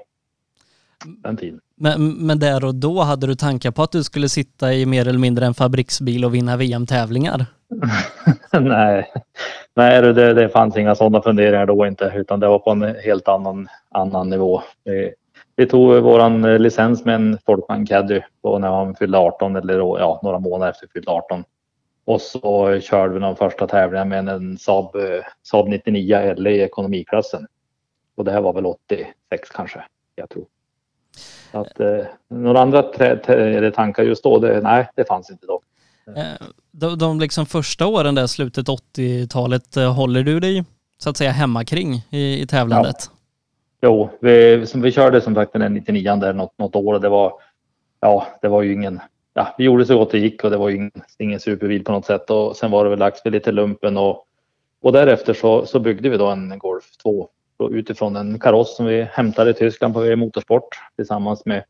Den tiden. Men, men där och då hade du tankar på att du skulle sitta i mer eller mindre en fabriksbil och vinna VM-tävlingar? Nej, Nej det, det, det fanns inga sådana funderingar då inte utan det var på en helt annan, annan nivå. Vi, tog våran eh, licens med en Folkman Caddy när han fyllde 18 eller ja, några månader efter fyllde 18. Och så körde vi de första tävlingarna med en Saab, eh, Saab 99 LE i ekonomiklassen. Och det här var väl 86 kanske, jag tror. Så att, eh, några andra eller tankar just då, det, nej det fanns inte då. Eh, De, de liksom första åren där, slutet 80-talet, eh, håller du dig så att säga hemma kring i, i tävlandet? Jo, vi, som vi körde som sagt den 99 där något, något år och det var, ja, det var ju ingen, ja, vi gjorde så gott det gick och det var ju ingen, ingen superbil på något sätt och sen var det väl dags för lite lumpen och, och därefter så, så byggde vi då en Golf 2 utifrån en kaross som vi hämtade i Tyskland på Motorsport tillsammans med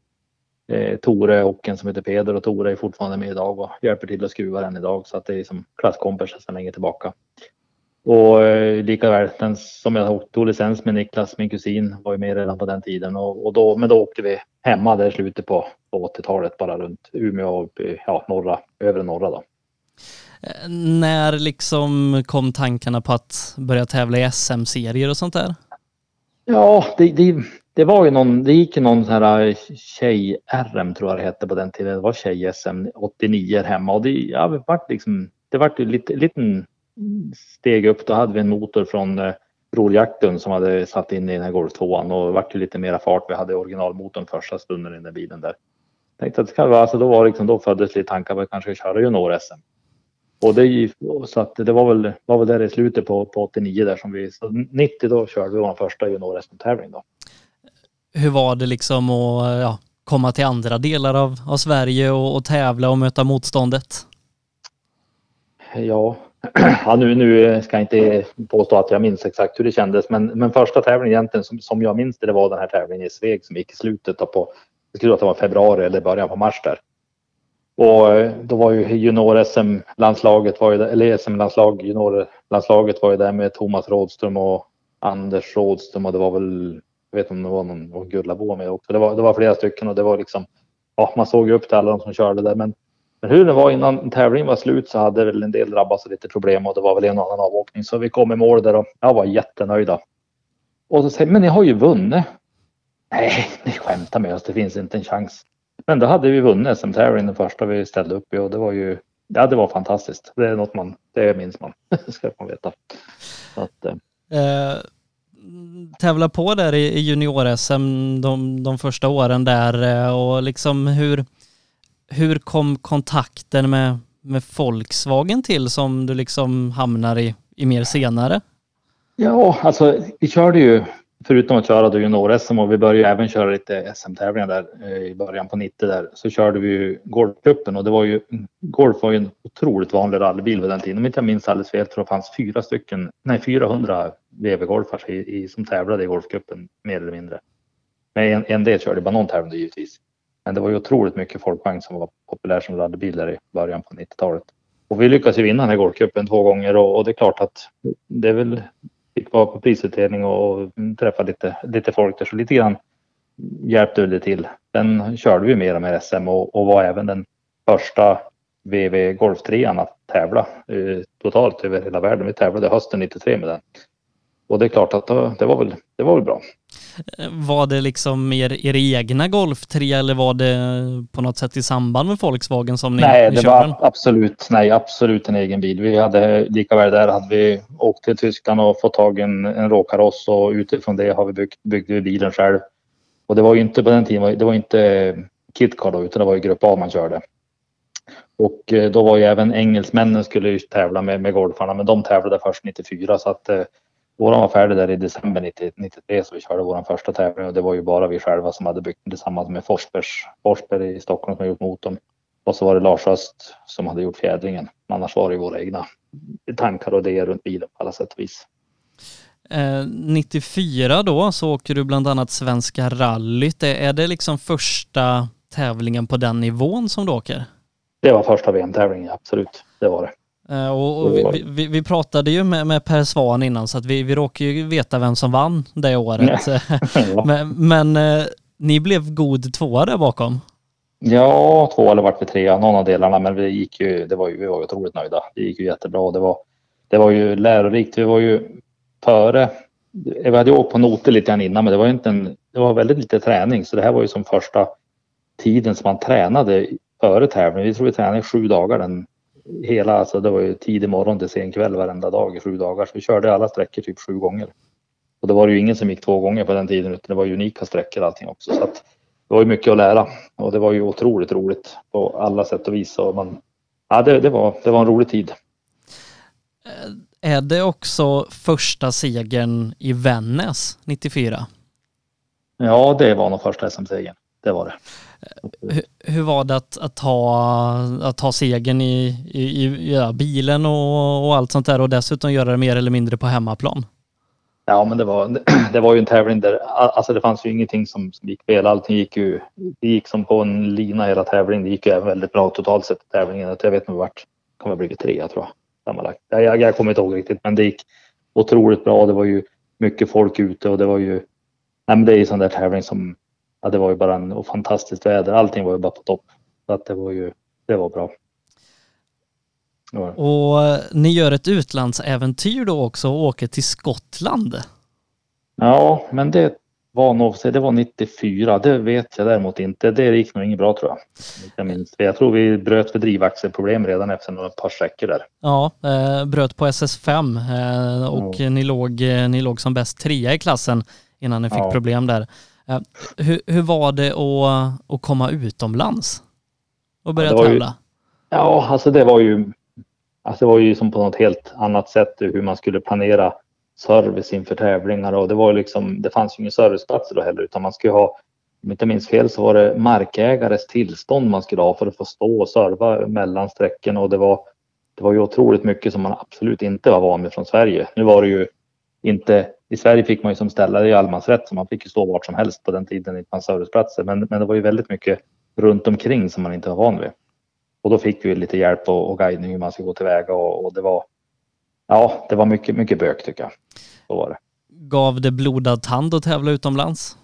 eh, Tore och en som heter Peder och Tore är fortfarande med idag och hjälper till att skruva den idag så att det är som klasskompisar sedan länge tillbaka. Och eh, lika väl den som jag tog licens med Niklas, min kusin, var ju med redan på den tiden. Och, och då, men då åkte vi hemma där i slutet på, på 80-talet bara runt Umeå och i ja, norra, övre norra då. Eh, När liksom kom tankarna på att börja tävla i SM-serier och sånt där? Ja, det, det, det var ju någon, det gick ju någon sån här tjej-RM tror jag det hette på den tiden. Det var tjej-SM 89 hemma och det, ja, det vart liksom, det vart ju lite, liten steg upp. Då hade vi en motor från eh, Bror Jacklund som hade satt in i den här Golf 2 och det vart ju lite mera fart. Vi hade originalmotorn första stunden i den där bilen där. Tänkte att det kan vara, alltså då var liksom, då föddes lite tankar på att kanske köra junior-SM. Och det, så att det var väl, var väl där i slutet på, på 89 där som vi, så 90 då körde vi vår första junior-SM-tävling då. Hur var det liksom att ja, komma till andra delar av, av Sverige och, och tävla och möta motståndet? Ja, ja nu, nu ska jag inte påstå att jag minns exakt hur det kändes, men, men första tävlingen egentligen som, som jag minns det, det var den här tävlingen i Sveg som gick i slutet på, jag skulle tro att det var februari eller början på mars där. Och eh, då var ju junior-SM-landslaget, var ju där- eller SM-landslag, junior-landslaget var ju där med Thomas Rådström och Anders Rådström och det var väl, jag vet inte om det var någon, och Gullabo med också. Det var, det var flera stycken och det var liksom, ja man såg ju upp till alla de som körde där men men hur det var innan tävlingen var slut så hade väl en del drabbats av lite problem och det var väl en och annan avåkning. Så vi kom i mål där och jag var jättenöjda. Och så säger men ni har ju vunnit. Nej, ni skämtar med oss. Det finns inte en chans. Men då hade vi vunnit SM-tävlingen den första vi ställde upp i och det var ju, ja det var fantastiskt. Det är något man, det minns man. Ska man veta. Så att, eh, Eh, tävla på där i, junior-SM de, de första åren där eh, och liksom hur, hur kom kontakten med, med Volkswagen till som du liksom hamnar i, i mer senare? Ja, alltså vi körde ju, förutom att köra då junior-SM och vi började även köra lite SM-tävlingar där eh, i början på 90 där, så körde vi ju Golfcupen och det var ju, Golf var ju en otroligt vanlig rallybil vid den tiden. Om inte jag minns alldeles fel tror jag det fanns fyra stycken, nej 400 VW-golfar i, i, som tävlade i Golfcupen mer eller mindre. Men en, en del körde bara någon tävling givetvis. Men det var ju otroligt mycket folkvagn som var populär som laddbilar i början på 90-talet. Och vi lyckades ju vinna den här Golfcupen två gånger och, och det är klart att det är väl fick vara på prisutdelning och träffa lite, lite folk där. Så lite grann hjälpte det till. Sen körde vi mer och mer SM och, och var även den första VV Golftrean att tävla eh, totalt över hela världen. Vi tävlade hösten 93 med den. Och det är klart att det, var väl, det var väl bra. Var det liksom er, er egna Golf 3 eller var det på något sätt i samband med Volkswagen som ni Nej, ni det körde var absolut, nej, absolut en egen bil. Vi hade lika väl där hade vi åkt till Tyskland och fått tag i en, en råkaross och utifrån det har vi byggt, byggde vi bilen själv. Och det var ju inte på den tiden, det var inte KitKar då, utan det var ju Grupp A man körde. Och eh, då var ju även engelsmännen skulle ju tävla med, med golfarna, men de tävlade först 94 så att eh, våran var färdig där i december 90, 93 så vi körde våran första tävling och det var ju bara vi själva som hade byggt den tillsammans med Forsbergs, Forsberg i Stockholm som gjort motorn. Och så var det Lars Öst som hade gjort fjädringen. Annars var det ju våra egna tankar och det runt bilen på alla sätt och vis. Eh, 94 då så åker du bland annat Svenska rallyt. Är det liksom första tävlingen på den nivån som du åker? Det var första VM-tävlingen, absolut. Det var det. Eh, Och, och vi, vi, vi pratade ju med, med Per Svan innan så att vi, vi råkar ju veta vem som vann det året. Men men eh, ni blev god tvåa där bakom. Ja, två eller vart vi trea, någon av delarna, men vi gick ju, det var ju, vi var ju otroligt nöjda. Det gick ju jättebra. Det var, det var ju lärorikt. Vi var ju före, vi hade ju åkt på noter lite grann innan, men det var ju inte en, det var väldigt lite träning, så det här var ju som första tiden som man tränade före tävling. Vi tror vi tränade i sju dagar den hela, alltså det var ju tidig morgon till sen kväll varenda dag i sju dagar, så vi körde alla sträckor typ sju gånger. Och det var ju ingen som gick två gånger på den tiden, utan det var ju unika sträckor allting också. Så att det var ju mycket att lära och det var ju otroligt roligt på alla sätt och vis. Och man, ja, det, det, var, det var en rolig tid. Är det också första segern i Vännäs 94? Ja, det var nog första SM-segern. Det var det. Hur, hur var det att, att, ta, att ta segern i, i, i ja, bilen och, och allt sånt där och dessutom göra det mer eller mindre på hemmaplan? Ja, men det var, det var ju en tävling där, alltså det fanns ju ingenting som, som gick fel. Allting gick ju, det gick som på en lina hela tävlingen. Det gick ju även väldigt bra totalt sett i tävlingen. Jag vet inte vart, kommer jag blivit trea tror jag. Sammanlagt. Jag, jag, jag kommer inte ihåg riktigt, men det gick otroligt bra. Det var ju mycket folk ute och det var ju, nej men det är ju sån där tävling som, ja det var ju bara en fantastiskt väder. Allting var ju bara på topp. Så att det var ju, det var bra. Det var det. Och eh, ni gör ett utlandsäventyr då också och åker till Skottland. Ja, men det var nog, det var 94, det vet jag däremot inte. Det gick nog inget bra tror jag. Jag, minns. jag tror vi bröt för drivaxelproblem redan efter några par sträckor där. Ja, eh, bröt på SS5 eh, och ni, låg, eh, ni låg som bäst trea i klassen innan ni fick Ja. problem där. Eh, hur, hur var det att, att komma utomlands och börja det var ju- tävla? Ja, alltså det var ju, alltså det var ju som på något helt annat sätt hur man skulle planera service inför tävlingar och det var ju liksom, det fanns ju ingen serviceplatser då heller utan man skulle ha, om jag inte minns fel så var det markägares tillstånd man skulle ha för att få stå och serva mellan sträckorna och det var, det var ju otroligt mycket som man absolut inte var van vid från Sverige. Nu var det ju inte, i Sverige fick man ju som ställare i allemansrätt så man fick ju stå vart som helst på den tiden fanns serviceplatser men, men det var ju väldigt mycket runt omkring som man inte var van vid. Och då fick vi lite hjälp och, och guidning hur man ska gå tillväga och, och det var Ja, det var mycket, mycket bök tycker jag. Så var det. Gav det blodad tand att tävla utomlands?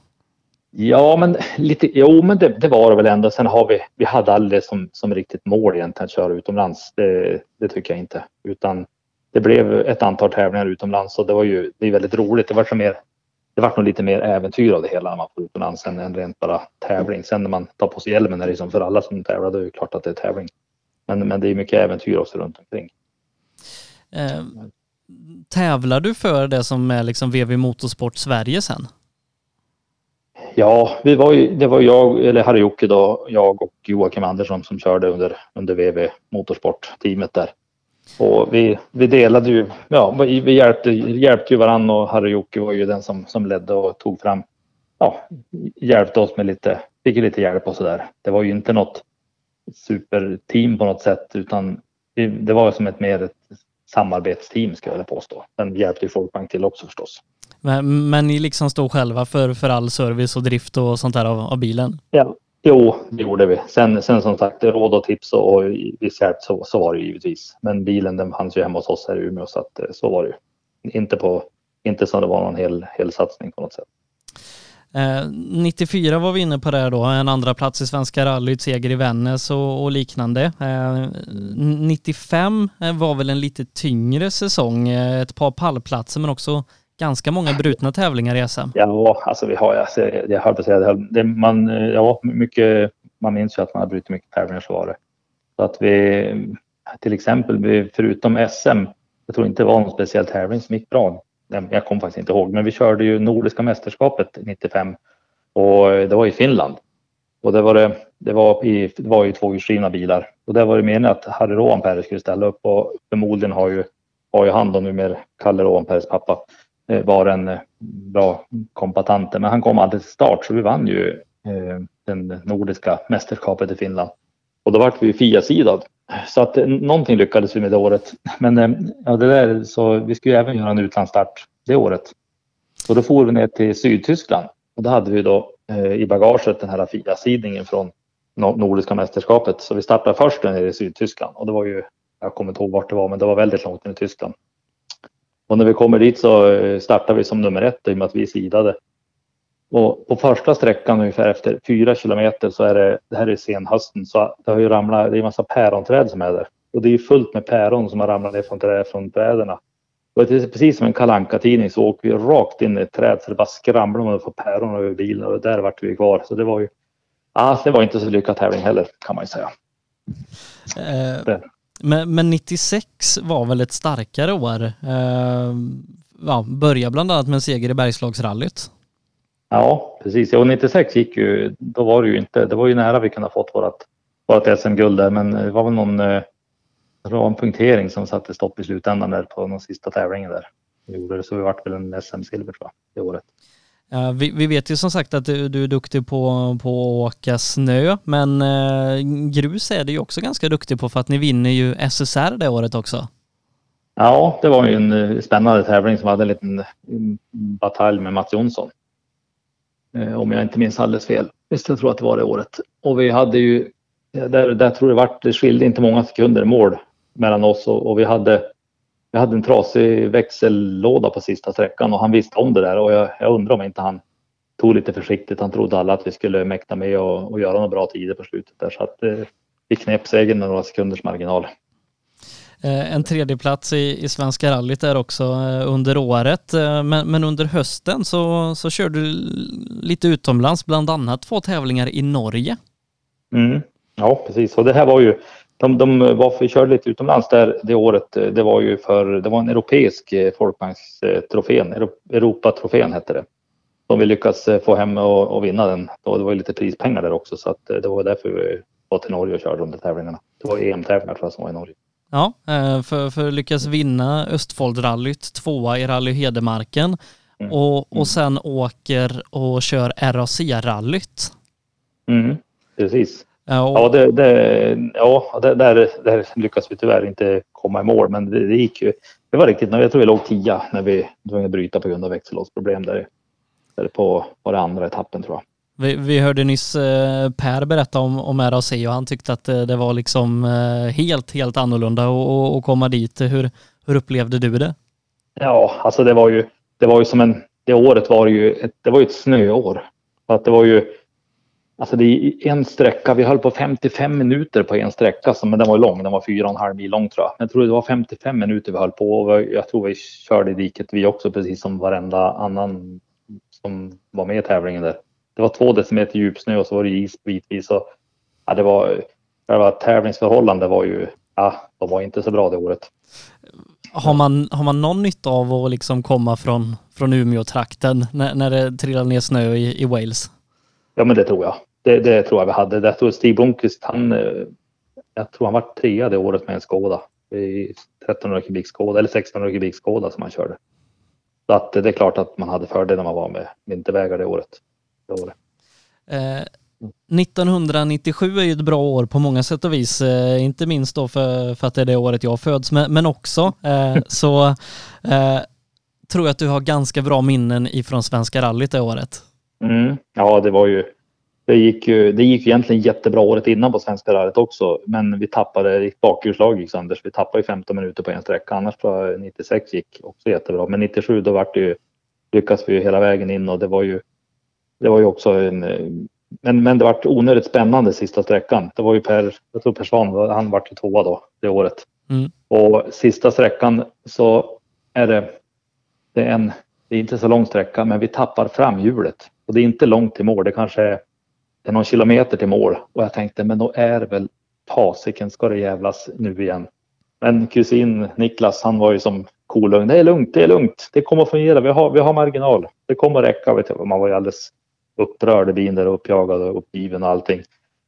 Ja, men lite, jo, men det, det var det väl ändå. Sen har vi, vi hade aldrig som, som riktigt mål egentligen att köra utomlands. Det, det tycker jag inte. Utan det blev ett antal tävlingar utomlands och det var ju det är väldigt roligt. Det var så mer, det var nog lite mer äventyr av det hela när man får utomlands än, än rent bara tävling. Sen när man tar på sig hjälmen är det som för alla som tävlar, då är det klart att det är tävling. Men, men det är mycket äventyr också runt omkring. Eh, tävlar du för det som är liksom VV Motorsport Sverige sen? Ja, vi var ju, det var jag, eller Harry Jocke då, jag och Joakim Andersson som körde under, under VV Motorsport-teamet där. Och vi, vi delade ju, ja, vi, vi hjälpte, hjälpte ju varandra och Harry Jocke var ju den som, som ledde och tog fram, ja, hjälpte oss med lite, fick lite hjälp och sådär. Det var ju inte något superteam på något sätt utan det, det var som ett mer ett samarbetsteam ska jag påstå. Sen hjälpte ju Folkbank till också förstås. Men, men ni liksom stod själva för, för all service och drift och sånt där av, av bilen? Ja, jo, det gjorde vi. Sen, sen som sagt, råd och tips och, och viss hjälp så, så var det ju givetvis. Men bilen den fanns ju hemma hos oss här i Umeå så att eh, så var det ju. Inte på, inte som det var någon hel, hel satsning på något sätt. Eh, 94 var vi inne på det då, en andra plats i Svenska rallyt, seger i Vännäs och, och liknande. Eh, 95 eh, var väl en lite tyngre säsong, eh, ett par pallplatser men också ganska många brutna tävlingar i SM. Ja, alltså vi har, alltså, jag höll på att säga det, det man, ja, mycket, man minns ju att man har brutit mycket tävlingar så var det. Så att vi, till exempel, vi, förutom SM, jag tror inte det var någon speciell tävling som gick bra. Jag kommer faktiskt inte ihåg, men vi körde ju Nordiska mästerskapet 95 och det var i Finland. Och det var, det, det var, i, det var ju tvåhjulsdrivna bilar och där var det meningen att Harry Rovanperä skulle ställa upp och förmodligen har ju, har ju han då numera, Kalle Rovanperäs pappa, Eh, var en eh, bra kompatant. Men han kom aldrig till start så vi vann ju eh, den nordiska mästerskapet i Finland. Och då vart vi Fia-sidad. Så att någonting lyckades vi med det året. Men ja, det där, så vi skulle även göra en utlandsstart det året. Och då for vi ner till Sydtyskland och då hade vi då eh, i bagaget den här Fia-sidningen från Nordiska mästerskapet. Så vi startade först nere i Sydtyskland och det var ju, jag kommer inte ihåg vart det var, men det var väldigt långt ner i Tyskland. Och när vi kommer dit så eh, startar vi som nummer ett i och med att vi sidade. Och på första sträckan ungefär efter fyra kilometer så är det, det här är senhösten, så det har ju ramlat, det är en massa päronträd som är där. Och det är ju fullt med päron som har ramlat ner från, trä, från träden. Och det är precis som en kalanka tidning så åker vi rakt in i ett träd så det bara skramlar man får päron över bilen och där vart vi kvar. Så det var ju, ja, det var inte så lyckad tävling heller kan man ju säga. Eh, men, men 96 var väl ett starkare år? Eh, ja, börja bland annat med en seger i Bergslagsrallyt. Ja, precis. Och 96 gick ju, då var det ju inte, det var ju nära vi kunde ha fått vårat, vårat SM-guld där, men det var väl någon eh, rampunktering som satte stopp i slutändan där på den sista tävlingen där. Vi gjorde det, så vi vart väl en SM-silver tror jag, det året. Ja, vi, vi, vet ju som sagt att du, du, är duktig på, på att åka snö, men eh, grus är du ju också ganska duktig på för att ni vinner ju SSR det året också. Ja, det var ju en eh, spännande tävling som hade en liten mm, batalj med Mats Jonsson. Eh, om jag inte minns alldeles fel. Visst, jag tror att det var det året. Och vi hade ju, eh, där, där tror jag det vart, det skilde inte många sekunder i mål mellan oss och, och, vi hade vi hade en trasig växellåda på sista sträckan och han visste om det där och jag, jag undrar om inte han tog lite försiktigt. Han trodde alla att vi skulle mäkta med och, och göra några bra tider på slutet där så att eh, vi knep segern med några sekunders marginal. Eh, en tredjeplats i, i Svenska rallyt där också eh, under året. Eh, men, men, under hösten så, så körde du lite utomlands, bland annat två tävlingar i Norge. Mm. Ja, precis. Och det här var ju, de, de varför vi körde lite utomlands där det året, det var ju för, det var en europeisk folkbankstrofén, Europatrofén hette det. Som vi lyckades få hem och, och vinna den. Och det var ju lite prispengar där också så att det var därför vi var till Norge och körde de där tävlingarna. Det var EM-tävlingar tror jag som var i Norge. Ja, eh, för, för att lyckas vinna Östfoldrallyt, tvåa i Rally Hedemarken mm. och, och mm. sen åker och kör RAC-rallyt. Mm, precis. Ja, ja, det, det, ja där, där, där lyckas vi tyvärr inte komma i mål, men det, det gick ju. Det var riktigt, jag tror vi låg tia när vi tvungna bryta på grund av växellådsproblem där, där på, på den andra etappen tror jag. Vi, vi hörde nyss eh, Per berätta om, om RAC och han tyckte att det, det var liksom eh, helt, helt annorlunda att komma dit. Hur, hur upplevde du det? Ja, alltså det var ju, det var ju som en, det året var ju ett, det var ju ett snöår. Att det var ju, alltså det är en sträcka, vi höll på 55 minuter på en sträcka, men den var lång, den var fyra och en halv mil lång tror jag. Jag tror det var 55 minuter vi höll på och jag tror vi körde i diket vi också, precis som varenda annan som var med i tävlingen där det var två decimeter djupsnö och så var det is bitvis. Och, ja, det var, själva tävlingsförhållanden var ju, ja, de var inte så bra det året. Har man, har man någon nytta av att liksom komma från, från Umeå-trakten när, när det trillar ner snö i, i Wales? Ja, men det tror jag. Det, det tror jag vi hade. Jag tror Stig Blomqvist, han, eh, jag tror han var trea det året med en Skoda. I 1300 kubik Skoda, eller 1600 kubik Skoda som han körde. Så att det är klart att man hade fördel när man var med vintervägar det året år. Eh, 1997 är ju ett bra år på många sätt och vis, eh, inte minst då för, för att det är det året jag föds, men, men också eh, så eh, tror jag att du har ganska bra minnen ifrån Svenska rallyt det året. Mm. Ja, det var ju det gick ju, det gick ju egentligen jättebra året innan på Svenska rallyt också, men vi tappade ett bakhjulslag gick Anders. Vi tappade ju 15 minuter på en sträcka. Annars tror jag 96 gick också jättebra, men 97 då vart det ju, lyckas vi ju hela vägen in och det var ju, det var ju också en, men, men det vart onödigt spännande sista sträckan. Det var ju Per, jag tror Per Svan, han vart ju tvåa då det året. Mm. Och sista sträckan så är det, det är en, det är inte så lång sträcka, men vi tappar framhjulet och det är inte långt till mål. Det kanske är det är någon kilometer till mål och jag tänkte men då är det väl fasiken ska det jävlas nu igen. Men kusin Niklas han var ju som kolugn. Det är lugnt, det är lugnt. Det kommer att fungera. Vi har, vi har marginal. Det kommer att räcka. Vet. Man var ju alldeles upprörd i bilen där uppjagad och uppgiven och allting.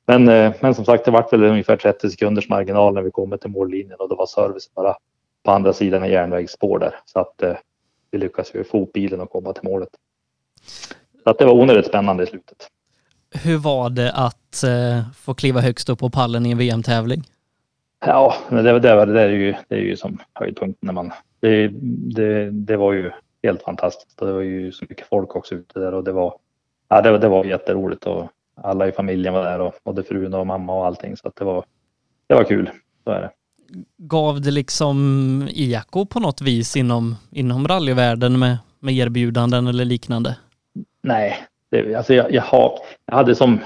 Men, eh, men som sagt, det vart väl ungefär 30 sekunders marginal när vi kommer till mållinjen och det var service bara på andra sidan av järnvägsspår där. Så att eh, vi lyckades ju få upp bilen och komma till målet. Så att det var onödigt spännande i slutet. Hur var det att eh, få kliva högst upp på pallen i en VM-tävling? Ja, men det, det, det, är ju, det är ju som höjdpunkten när man... Det, det, det var ju helt fantastiskt. Det var ju så mycket folk också ute där och det var, ja, det, det var jätteroligt och alla i familjen var där och både frun och mamma och allting så att det var, det var kul. Så är det. Gav det liksom eko på något vis inom, inom rallyvärlden med, med erbjudanden eller liknande? Nej, det, alltså jag, jag, har, jag hade som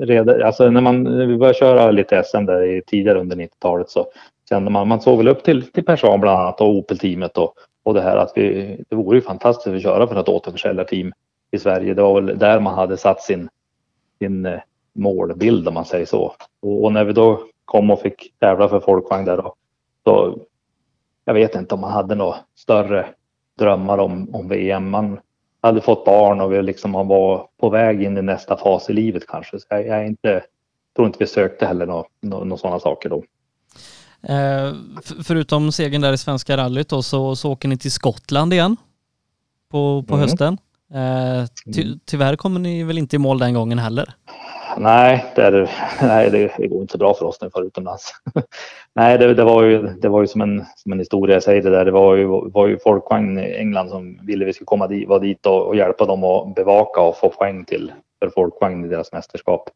redan, alltså när man när vi började köra lite SM där i, tidigare under 90-talet så kände man, man såg väl upp till, till Persson bland annat och Opel-teamet och, och det här att vi, det vore ju fantastiskt att köra för ett återförsäljarteam i Sverige. Det var väl där man hade satt sin, sin eh, målbild om man säger så. Och, och, när vi då kom och fick tävla för folkvagn där då, så jag vet inte om man hade några större drömmar om, om VM. Man, hade fått barn och vi liksom man var på väg in i nästa fas i livet kanske. Så jag, jag inte, tror inte vi sökte heller några nå, nå sådana saker då. Eh, förutom segern där i Svenska rallyt då så, så åker ni till Skottland igen på, på mm. hösten. Eh, ty, mm. tyvärr kommer ni väl inte i mål den gången heller? Nej, det, är, nej, det går inte så bra för oss när vi far utomlands. nej, det, det, var ju, det var ju som en, som en historia, jag säger det där. Det var ju, var ju folkvagn i England som ville vi skulle komma dit, var dit och, och hjälpa dem att bevaka och få poäng till för folkvagn i deras mästerskap.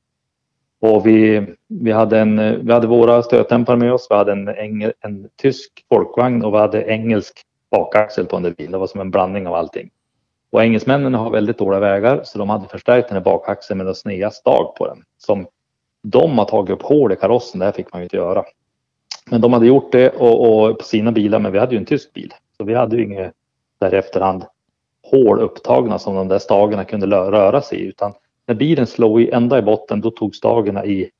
Och vi, vi, hade en, vi hade våra stötdämpare med oss. Vi hade en, engel, en tysk folkvagn och vi hade engelsk bakaxel på en del bil. Det var som en blandning av allting. Och engelsmännen har väldigt dåliga vägar så de hade förstärkt den här bakaxeln med en sneda stag på den. Som de har tagit upp hål i karossen, det här fick man ju inte göra. Men de hade gjort det och, och på sina bilar, men vi hade ju en tysk bil. Så vi hade ju inget där i efterhand hål upptagna som de där stagarna kunde röra sig i. Utan när bilen slog i ända i botten, då tog stagarna i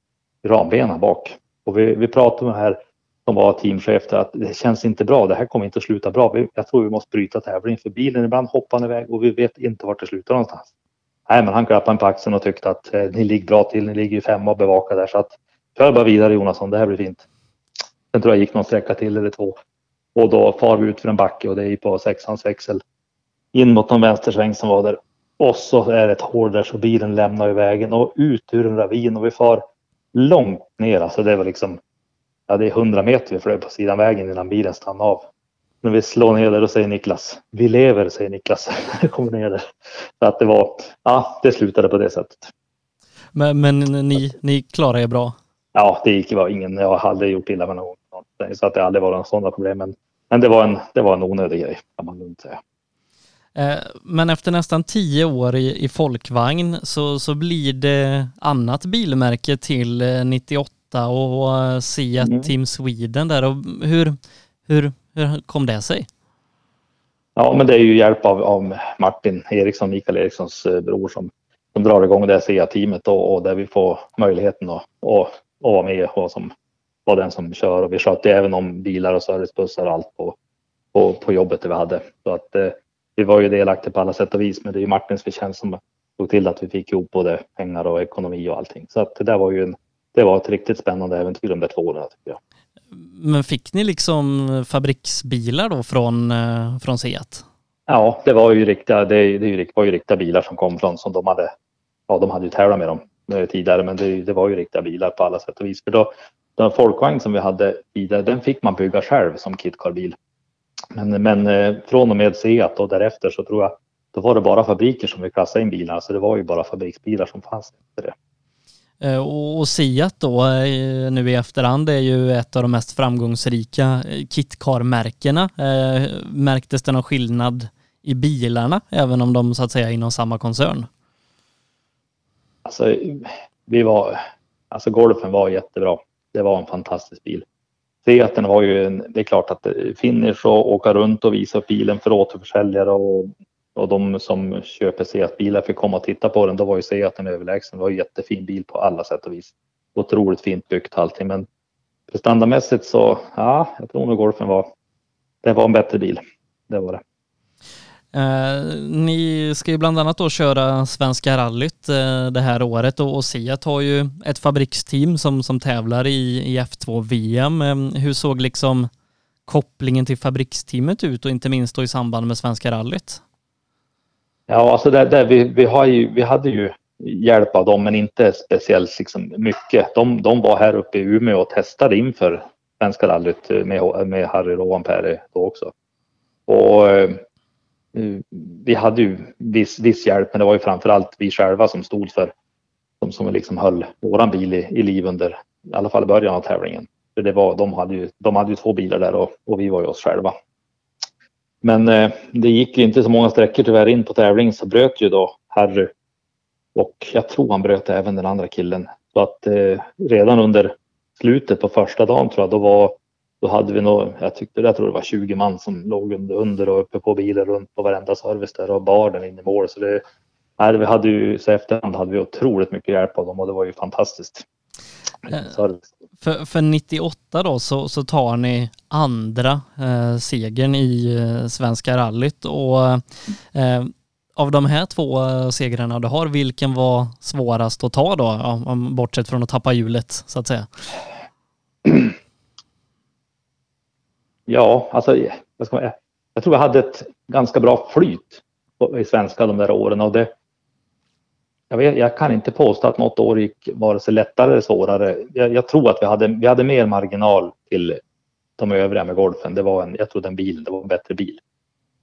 rambenen bak. Och vi, vi pratade med här som var teamchef där att det känns inte bra. Det här kommer inte att sluta bra. Jag tror vi måste bryta tävlingen för bilen ibland hoppar iväg och vi vet inte vart det slutar någonstans. Nej, men han klappade en på axeln och tyckte att eh, ni ligger bra till. Ni ligger ju femma och bevakar där så att kör bara vidare Jonasson. Det här blir fint. Sen tror jag gick någon sträcka till eller två och då far vi ut för en backe och det är på sexans växel in mot någon vänstersväng som var där. Och så är det ett hål där så bilen lämnar i vägen och ut ur en ravin och vi far långt ner. Alltså det var liksom ja, det är 100 meter vi flög på sidan vägen innan bilen stannade av. När vi slår ner där och säger Niklas, vi lever, säger Niklas. kommer ner där. Så att det var, ja, det slutade på det sättet. Men, men ni, ni klarade er bra? Ja, det gick var ingen, jag hade gjort illa med någon. Så att det aldrig var några sådana problem. Men, men det, var en, det var en onödig grej, kan man lugnt säga. Eh, men efter nästan tio år i, i folkvagn så, så blir det annat bilmärke till 98 och eh, se mm. Team Sweden där. Och hur, hur, hur kom det sig? Ja, men det är ju hjälp av, av Martin Eriksson, Mikael Erikssons eh, bror som, som drar igång det SEA-teamet och, och, där vi får möjligheten att, att, att vara med och som var den som kör och vi skötte även om bilar och servicebussar och allt på, på, på jobbet det vi hade. Så att eh, vi var ju delaktiga på alla sätt och vis men det är ju Martins förtjänst som såg till att vi fick ihop både pengar och ekonomi och allting. Så att det där var ju en, det var ett riktigt spännande äventyr de där två åren tycker jag. Men fick ni liksom fabriksbilar då från, eh, från Seat? Ja, det var ju riktiga, det, det var ju riktiga bilar som kom från som de hade, ja de hade ju tävlat med dem eh, tidigare men det, det var ju riktiga bilar på alla sätt och vis. För då, den folkvagn som vi hade tidigare, den fick man bygga själv som kitcarbil. Men, men eh, från och med Seat och därefter så tror jag då var det bara fabriker som vi klassade in bilarna, så det var ju bara fabriksbilar som fanns efter det. Eh, och Siat då eh, nu i efterhand är ju ett av de mest framgångsrika eh, kitcar-märkena. Eh, märktes det någon skillnad i bilarna även om de så att säga är inom samma koncern? Alltså, vi var, alltså Golfen var jättebra. Det var en fantastisk bil. Seaten var ju, en, det är klart att finish och åka runt och visa upp bilen för återförsäljare och och de som köper Seat-bilar fick komma och titta på den. Då var ju Seat en överlägsen. Det var en jättefin bil på alla sätt och vis. Otroligt fint byggt allting. Men prestandamässigt så, ja, jag tror nog Golfen var, det var en bättre bil. Det var det. Eh, ni ska ju bland annat då köra Svenska rallyt eh, det här året och, och Seat har ju ett fabriksteam som, som tävlar i, i F2-VM. Eh, hur såg liksom kopplingen till fabriksteamet ut och inte minst då i samband med Svenska rallyt? Ja, alltså där, där vi, vi, har ju, vi hade ju hjälp av dem, men inte speciellt liksom mycket. De, de var här uppe i Umeå och testade inför Svenska rallyt med, med Harry Rovanperä då också. Och eh, vi hade ju viss, viss hjälp, men det var ju framförallt vi själva som stod för, som, som liksom höll våran bil i, i liv under, i alla fall i början av tävlingen. För det var, de, hade ju, de hade ju två bilar där och, och vi var ju oss själva. Men eh, det gick ju inte så många sträckor tyvärr in på tävling så bröt ju då Harry. Och jag tror han bröt även den andra killen. Så att eh, redan under slutet på första dagen tror jag då var då hade vi nog, jag tyckte jag tror det var 20 man som låg under, under och uppe på bilen runt på varenda service där och bar den in i mål. Så det, nej, vi hade ju, så efterhand hade vi otroligt mycket hjälp av dem och det var ju fantastiskt. Eh, för, för 98 då så, så tar ni andra eh, segern i eh, Svenska rallyt och eh, av de här två eh, segrarna du har, vilken var svårast att ta då? Ja, bortsett från att tappa hjulet så att säga. Ja, alltså jag, jag tror jag hade ett ganska bra flyt i svenska de där åren och det, jag, vet, jag kan inte påstå att något år gick vare sig lättare eller svårare. Jag, jag, tror att vi hade, vi hade mer marginal till de övriga med golfen. Det var en, jag tror den bilen, det var en bättre bil.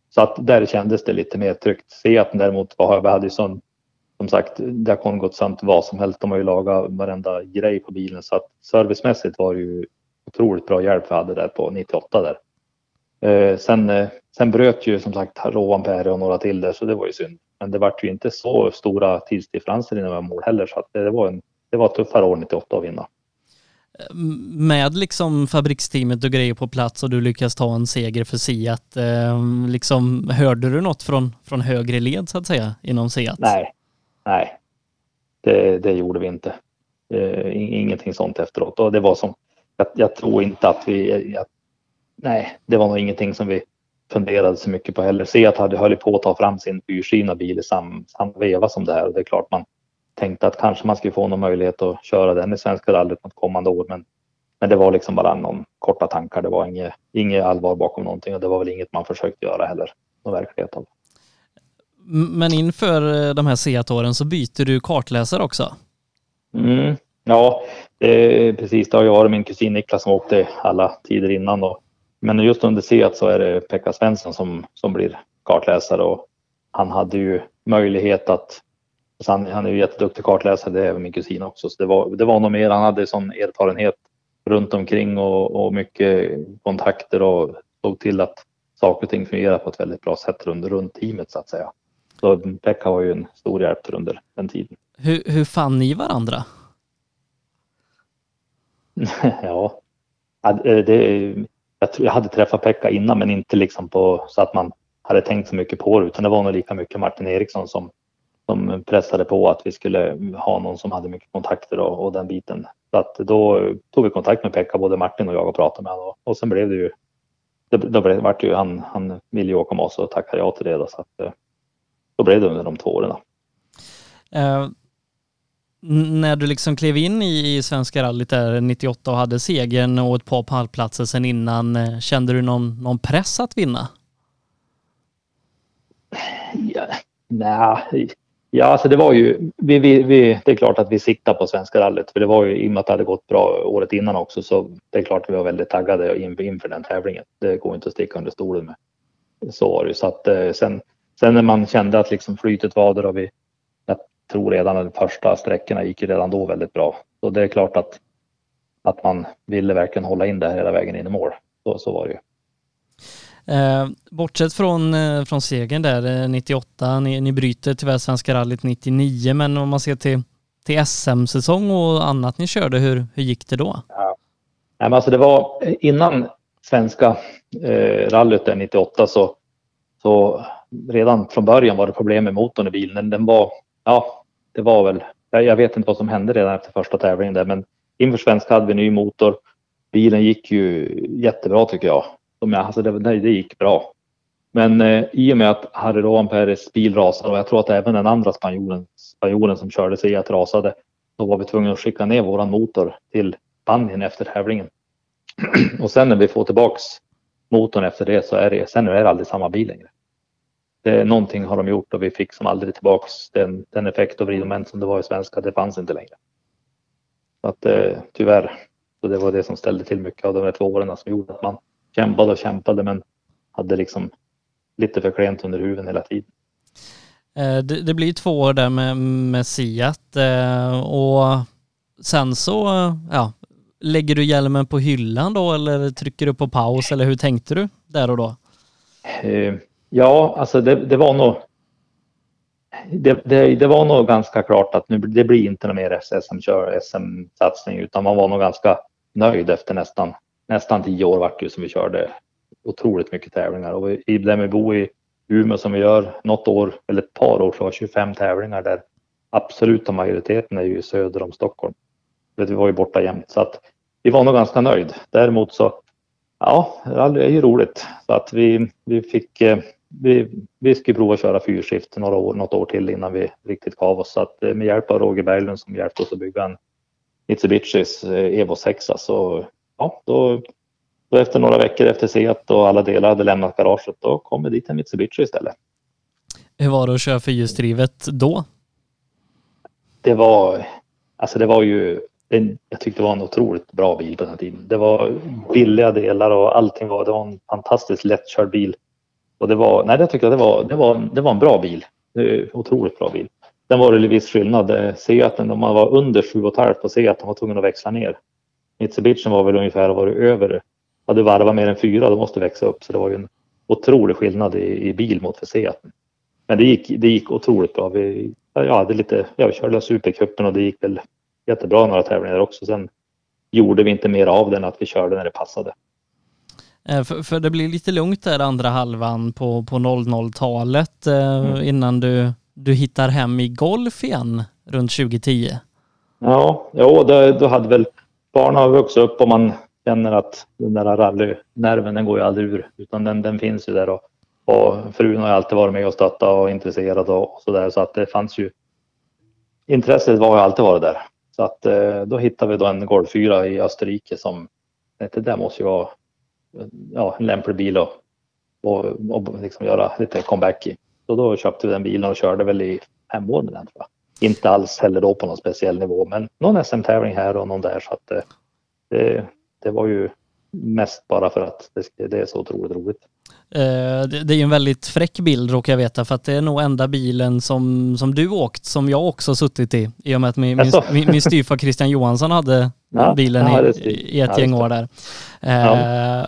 Så att där kändes det lite mer tryggt. Seaten däremot var, vi hade ju sån, som sagt, det har gått samt vad som helst. De har ju lagat varenda grej på bilen så att servicemässigt var det ju otroligt bra hjälp vi hade där på 98 där. Eh, sen, eh, sen bröt ju som sagt Rovan Perre och några till där så det var ju synd. Men det vart ju inte så stora tidsdifferenser inom mål heller så att det var en det var tuffare år 98 att vinna. Med liksom fabriksteamet och grejer på plats och du lyckas ta en seger för Seat, eh, liksom hörde du något från, från högre led så att säga inom Seat? Nej, nej, det, det gjorde vi inte. Eh, ingenting sånt efteråt och det var som, jag, jag tror inte att vi, jag, nej, det var nog ingenting som vi funderade så mycket på heller. Seat hade höll på att ta fram sin fyrsyna bil i samma sam veva som det här och det är klart man tänkte att kanske man skulle få någon möjlighet att köra den i Svenska rallyt något kommande år. Men, men det var liksom bara någon korta tankar. Det var inget, inget allvar bakom någonting och det var väl inget man försökte göra heller. Någon verklighet av. Men inför eh, de här Seat-åren så byter du kartläsare också? Mm, ja, eh, precis. Det har ju varit min kusin Niklas som åkte alla tider innan. Och, men just under Seat så är det Pekka Svensson som, som blir kartläsare och han hade ju möjlighet att så han, han är ju jätteduktig kartläsare, det är även min kusin också. Så det var, det var nog mer, han hade sån erfarenhet runt omkring och, och mycket kontakter och såg till att saker och ting fungerar på ett väldigt bra sätt runt, runt teamet så att säga. Så Pekka var ju en stor hjälp under den tiden. Hur, hur fann ni varandra? ja, det, jag, jag hade träffat Pekka innan men inte liksom på så att man hade tänkt så mycket på det utan det var nog lika mycket Martin Eriksson som som pressade på att vi skulle ha någon som hade mycket kontakter och, och den biten. Så att då tog vi kontakt med Pekka, både Martin och jag och pratade med honom och, och sen blev det ju, det, då blev, vart ju, han, han ville ju åka med oss och tackade ja till det då, så att eh, då blev det under de två åren. Då. Eh, när du liksom klev in i, i Svenska rallyt där 98 och hade segern och ett par pallplatser sen innan, eh, kände du någon, någon press att vinna? Ja, nej, Ja, alltså det var ju, vi, vi, vi, det är klart att vi siktar på Svenska rallyt för det var ju i och med att det hade gått bra året innan också så det är klart att vi var väldigt taggade inför, inför den tävlingen. Det går inte att sticka under stolen med. Så var det så att eh, sen, sen när man kände att liksom flytet var där och vi, tror redan de första sträckorna gick ju redan då väldigt bra. Så det är klart att, att man ville verkligen hålla in det hela vägen in i mål. Så, så var det ju. Eh, bortsett från, eh, från segern där eh, 98, ni, ni bryter tyvärr Svenska rallyt 99, men om man ser till, till SM-säsong och annat ni körde, hur, hur gick det då? Ja. Nej, men alltså det var innan svenska eh, rallyt där 98 så, så redan från början var det problem med motorn i bilen. Den var, ja, det var väl, jag, vet inte vad som hände redan efter första tävlingen där, men inför svenska hade vi ny motor. Bilen gick ju jättebra tycker jag. Alltså det, nej, det gick bra. Men eh, i och med att Harry Rohan Perez bil rasade och jag tror att även den andra spanjoren, spanjoren som körde sig att rasade, då var vi tvungna att skicka ner våran motor till Spanien efter tävlingen. och sen när vi får tillbaks motorn efter det så är det, sen är det aldrig samma bil längre. Det, någonting har de gjort och vi fick som aldrig tillbaks den, den effekt och vridmoment som det var i svenska. Det fanns inte längre. Så att eh, tyvärr, så det var det som ställde till mycket av de här två åren som gjorde att man kämpade och kämpade men hade liksom lite för klent under huven hela tiden. Eh, det, det, blir två år där med, med Siat eh, och sen så ja, lägger du hjälmen på hyllan då eller trycker du på paus eller hur tänkte du där och då? Ja, alltså det, det var nog det, det, det, var nog ganska klart att nu, det blir inte någon mer SM-satsning SM-satsning utan man var nog ganska nöjd efter nästan, nästan tio år vart det som vi körde otroligt mycket tävlingar och i där vi bor i Umeå som vi gör något år eller ett par år så var 25 tävlingar där absoluta majoriteten är ju söder om Stockholm. Vi var ju borta jämt så att vi var nog ganska nöjd. Däremot så ja, det är ju roligt så att vi, vi fick eh, vi, vi skulle prova att köra fyrskift några år, något år till innan vi riktigt gav oss. Så att eh, med hjälp av Roger Berglund som hjälpte oss att bygga en Mitsubishis eh, Evo 6 så ja, då, då efter några veckor efter Seat och alla delar hade lämnat garaget då kom vi dit en Mitsubishi istället. Hur var det att köra fyrhjulsdrivet då? Det var, alltså det var ju, jag tyckte det var en otroligt bra bil på den här tiden. Det var billiga delar och allting var, det var en fantastiskt lättkörd bil. Och det var, nej, jag tyckte det var, det var, det var en bra bil. Otroligt bra bil. Sen var det en viss skillnad. Eh, Seaten, om man var under 7,5 på Seaten var tvungen att växla ner. Mitsubishi var väl ungefär var över, hade varvat mer än fyra, då måste växa upp. Så det var ju en otrolig skillnad i, i bil mot för Seaten. Men det gick, det gick otroligt bra. Vi, ja, hade lite, jag körde Supercupen och det gick väl jättebra några tävlingar också. Sen gjorde vi inte mer av den att vi körde när det passade. Eh, för, för, det blir lite lugnt där andra halvan på, på 00-talet eh, mm. innan du, du hittar hem i golf igen runt 2010. Ja, jo, då, då hade väl barnen vuxit upp och man känner att den där rallynerven den går ju aldrig ur utan den, den finns ju där och, och frun har alltid varit med och stöttat och intresserad och, och så där så att det fanns ju intresset var ju alltid varit där. Så att eh, då hittade vi då en Golf 4 i Österrike som det där måste ju vara ja, en lämplig bil och, och, och liksom göra lite comeback i. Så då köpte vi den bilen och körde väl i fem år med den tror jag. Inte alls heller då på någon speciell nivå men någon SM-tävling här och någon där så att eh, det, det var ju mest bara för att det, det är så otroligt roligt. Uh, det, det, är ju en väldigt fräck bild råkar jag veta för att det är nog enda bilen som, som du åkt som jag också suttit i. I och med att min, min, min, min styvfar Christian Johansson hade ja, bilen ja, i, i, ett ja, gäng år där. Uh,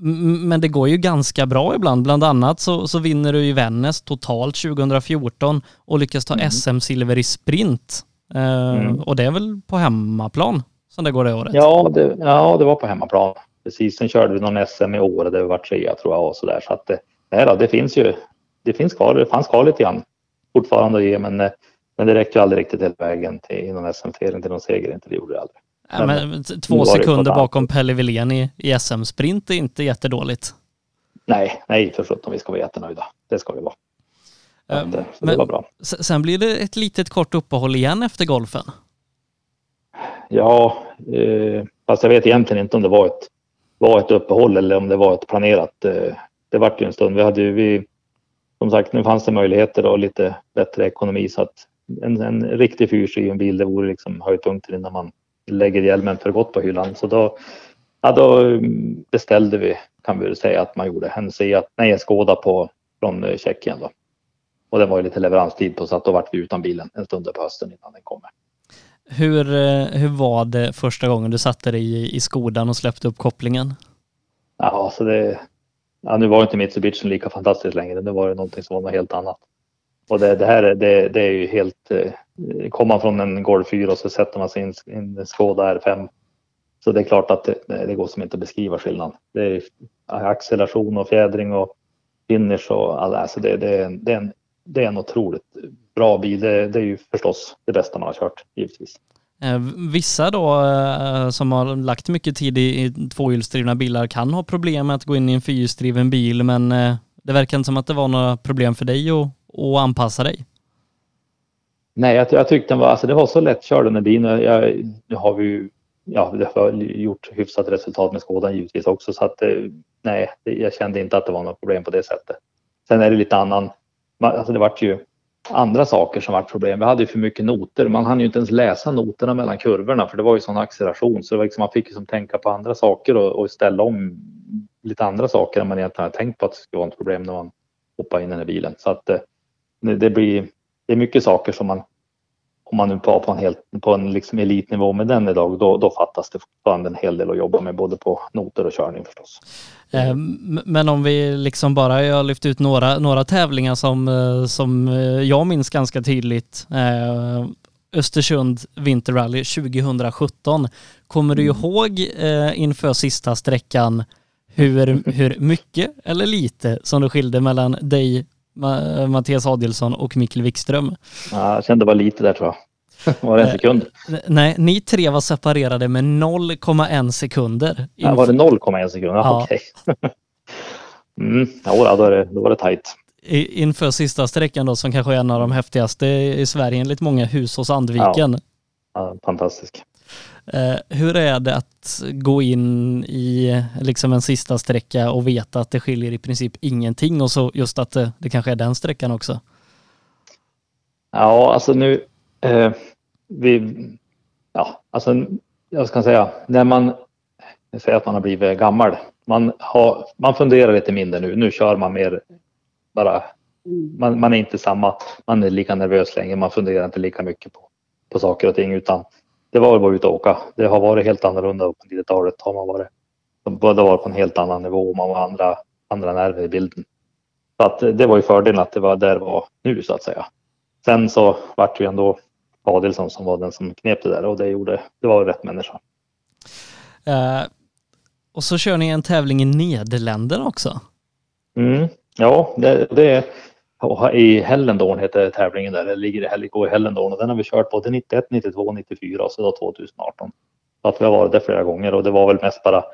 men det går ju ganska bra ibland. Bland annat så, så vinner du i Vännäs totalt 2014 och lyckas ta mm. SM-silver i sprint. Uh, mm. Och det är väl på hemmaplan som det går det året? Ja, det, ja, det var på hemmaplan. Precis, sen körde vi någon SM i år där vi var trea tror jag och sådär. Så att det, nej då, det finns ju, det finns kvar, det fanns kvar lite grann fortfarande att ge men, men det räckte ju aldrig riktigt hela vägen till, någon SM-serie till någon seger inte, det gjorde det aldrig. Ja, men två sekunder bakom Pelle Wilén i, i SM-sprint är inte jättedåligt. Nej, nej för sjutton, vi ska vara jättenöjda. Det ska vi vara. Um, så men, det var bra. Sen blir det ett litet kort uppehåll igen efter golfen. Ja, eh, fast jag vet egentligen inte om det var ett, var ett uppehåll eller om det var ett planerat. Eh, det vart ju en stund. Vi hade ju, vi, som sagt, nu fanns det möjligheter och lite bättre ekonomi så att en, en riktig fyrhjulsdriven bil, det vore liksom höjdpunkten innan man lägger hjälmen för gott på hyllan. Så då, ja, då beställde vi, kan vi säga att man gjorde, en Seat, nej en Skoda på, från eh, Tjeckien då. Och det var ju lite leveranstid på så att då vart vi utan bilen en stund på hösten innan den kommer. Hur, eh, hur var det första gången du satte dig i, i Skodan och släppte upp kopplingen? Ja, så det, ja, nu var inte Mitsubishi lika fantastiskt längre. Nu var det någonting som var något helt annat. Och det, det här det, det är ju helt... Eh, kommer man från en Golf 4 och så sätter man sig in i en Skoda R5. Så det är klart att det, det går som inte att beskriva skillnad. Det är acceleration och fjädring och finish och alla. Alltså det, det, det, är en, det är en otroligt bra bil. Det, det är ju förstås det bästa man har kört, givetvis. Eh, vissa då eh, som har lagt mycket tid i, i tvåhjulsdrivna bilar kan ha problem med att gå in i en fyrhjulsdriven bil men eh, det verkar inte som att det var några problem för dig att, och anpassa dig. Nej, jag, jag tyckte den var, alltså det var så lättkörd den här bilen. Jag, nu har vi ju, ja, det har gjort hyfsat resultat med Skådan givetvis också så att eh, nej, jag kände inte att det var något problem på det sättet. Sen är det lite annan, alltså det vart ju andra saker som vart problem. Vi hade ju för mycket noter. Man hann ju inte ens läsa noterna mellan kurvorna för det var ju sån acceleration så det var liksom, man fick ju som tänka på andra saker och, och ställa om lite andra saker än man egentligen hade tänkt på att det skulle vara ett problem när man hoppar in i den här bilen. Så att eh, det blir, det är mycket saker som man om man nu var på en, helt, på en liksom elitnivå med den idag, då, då fattas det fortfarande en hel del att jobba med både på noter och körning förstås. Eh, men om vi liksom bara, jag har lyft ut några, några tävlingar som, eh, som eh, jag minns ganska tydligt. Östersund Vinterrally 2017. Kommer du mm. ihåg inför sista sträckan hur, hur mycket eller lite som det skilde mellan dig, Mattias Adilsson och Mikkel Wikström? Ja, jag kände bara lite där tror jag. Var det en sekund? Nej, ni tre var separerade med 0,1 sekunder. Ja, var det 0,1 sekunder? Ja. Okej. Okay. mm, ja, då, det, då var det tajt. Inför sista sträckan då, som kanske är en av de häftigaste i Sverige enligt många, hus hos Andviken. Ja, ja fantastisk. Eh, hur är det att gå in i liksom en sista sträcka och veta att det skiljer i princip ingenting och så just att det, det kanske är den sträckan också? Ja, alltså nu eh, vi, ja, alltså jag ska säga, när man säger att man har blivit gammal, man, har, man funderar lite mindre nu. Nu kör man mer bara, man, man är inte samma, man är lika nervös längre, man funderar inte lika mycket på, på saker och ting utan det var att vara ute och åka. Det har varit helt annorlunda på 90-talet. Har man varit, på en helt annan nivå och man var andra, andra nerver i bilden. Så att det var ju fördelen att det var där det var nu så att säga. Sen så vart vi ändå Adelsson som var den som knep det där och det gjorde, det var rätt människa. Uh, och så kör ni en tävling i Nederländerna också? Mm, ja, det, det i Hellendorn heter tävlingen där, det ligger i, går i Hellendorn och den har vi kört både 91, 92, 94 och så då 2018. Så att vi har varit där flera gånger och det var väl mest bara,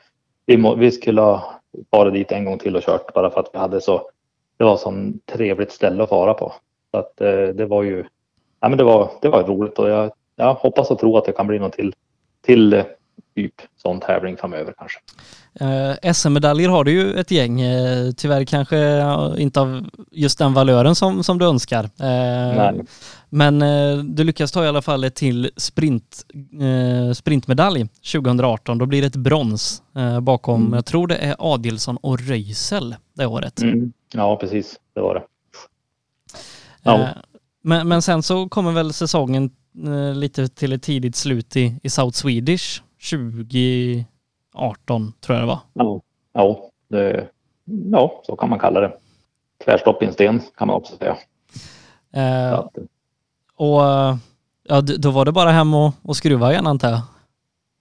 vi, må, vi skulle ha varit dit en gång till och kört bara för att vi hade så, det var så trevligt ställe att fara på. Så att eh, det var ju ja, men det, var, det var roligt och jag, jag hoppas och tror att det kan bli något till, till typ sån tävling framöver kanske. Eh, SM-medaljer har du ju ett gäng, eh, tyvärr kanske inte av just den valören som, som du önskar. Eh, men eh, du lyckas ta i alla fall ett till sprint, eh, sprintmedalj 2018. Då blir det ett brons eh, bakom, mm. jag tror det är Adilsson och Röisel det året. Mm. Ja, precis, det var det. Ja. Men, men sen så kommer väl säsongen eh, lite till ett tidigt slut i, i South Swedish 2018 tror jag det var. Ja, ja, det, ja så kan man kalla det. Tvärstopp i en sten kan man också säga. Eh, och ja, då var det bara hem och, och skruva igen antar jag?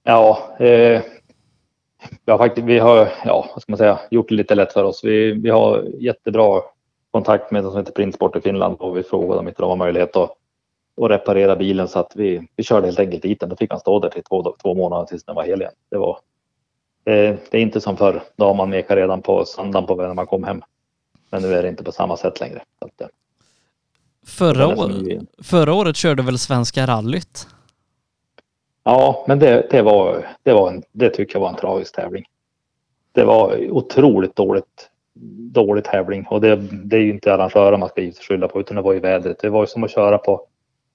Ja, eh, vi har faktiskt, vi har, ja, vad ska man säga, gjort det lite lätt för oss. Vi, vi har jättebra kontakt med de som heter Printsport i Finland och vi frågade om inte de har möjlighet att, att reparera bilen så att vi, vi körde helt enkelt dit den. Då fick han stå där till två, två månader tills den var hel igen. Det, var, det, det är inte som förr. Då har man mekat redan på söndagen på när man kom hem. Men nu är det inte på samma sätt längre. Att, förra, år, förra året körde väl Svenska rallyt? Ja, men det, det, var, det, var en, det tycker jag var en tragisk tävling. Det var otroligt dåligt dålig tävling och det, det är ju inte arrangören man ska skylla på utan det var ju vädret. Det var ju som att köra på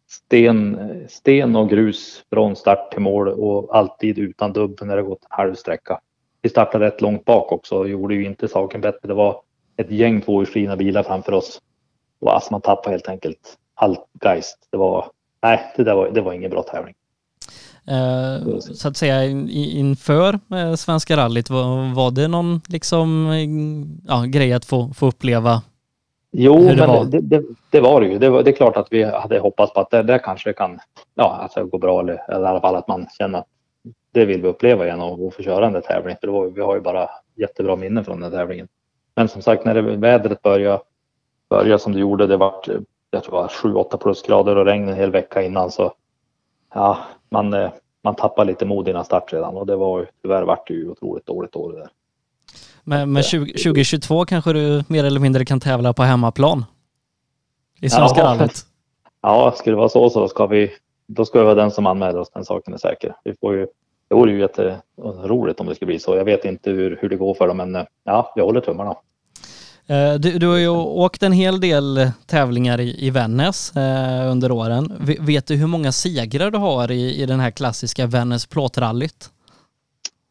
sten, sten och grus från start till mål och alltid utan dubb när det gått en halv sträcka. Vi startade rätt långt bak också och gjorde ju inte saken bättre. Det var ett gäng tvåhjulsdrivna bilar framför oss och alltså man tappade helt enkelt allt geist. Det var, nej, det där var, det var ingen bra tävling. Eh, så att säga inför eh, Svenska rallyt, var, var det någon liksom, eh, ja, grej att få, få uppleva? Jo, det men var? det, det, det var det ju. Det, var, det är klart att vi hade hoppats på att det där kanske kan ja, alltså gå bra eller, eller i alla fall att man känner att det vill vi uppleva igen och, få köra den där tävlingen. För det var, vi har ju bara jättebra minnen från den tävlingen. Men som sagt, när det, vädret började, började som det gjorde, det var jag tror det var 7-8 plusgrader och regn en hel vecka innan så ja, man, eh, man tappade lite mod innan start redan och det var ju tyvärr vart det ju otroligt dåligt år det där. Men, men 20, 2022 kanske du mer eller mindre kan tävla på hemmaplan? I Svenska Ja. rallyt? Ja, skulle det vara så så ska vi, då ska vi vara den som anmäler oss, den saken är säker. Vi får ju, det vore ju jätteroligt om det skulle bli så. Jag vet inte hur, hur det går för dem, men eh, ja, jag håller tummarna. Eh, Du, du har ju åkt en hel del tävlingar i, i Vännäs eh, under åren. Vet du hur många segrar du har i, i den här klassiska Vännäs plåtrallyt?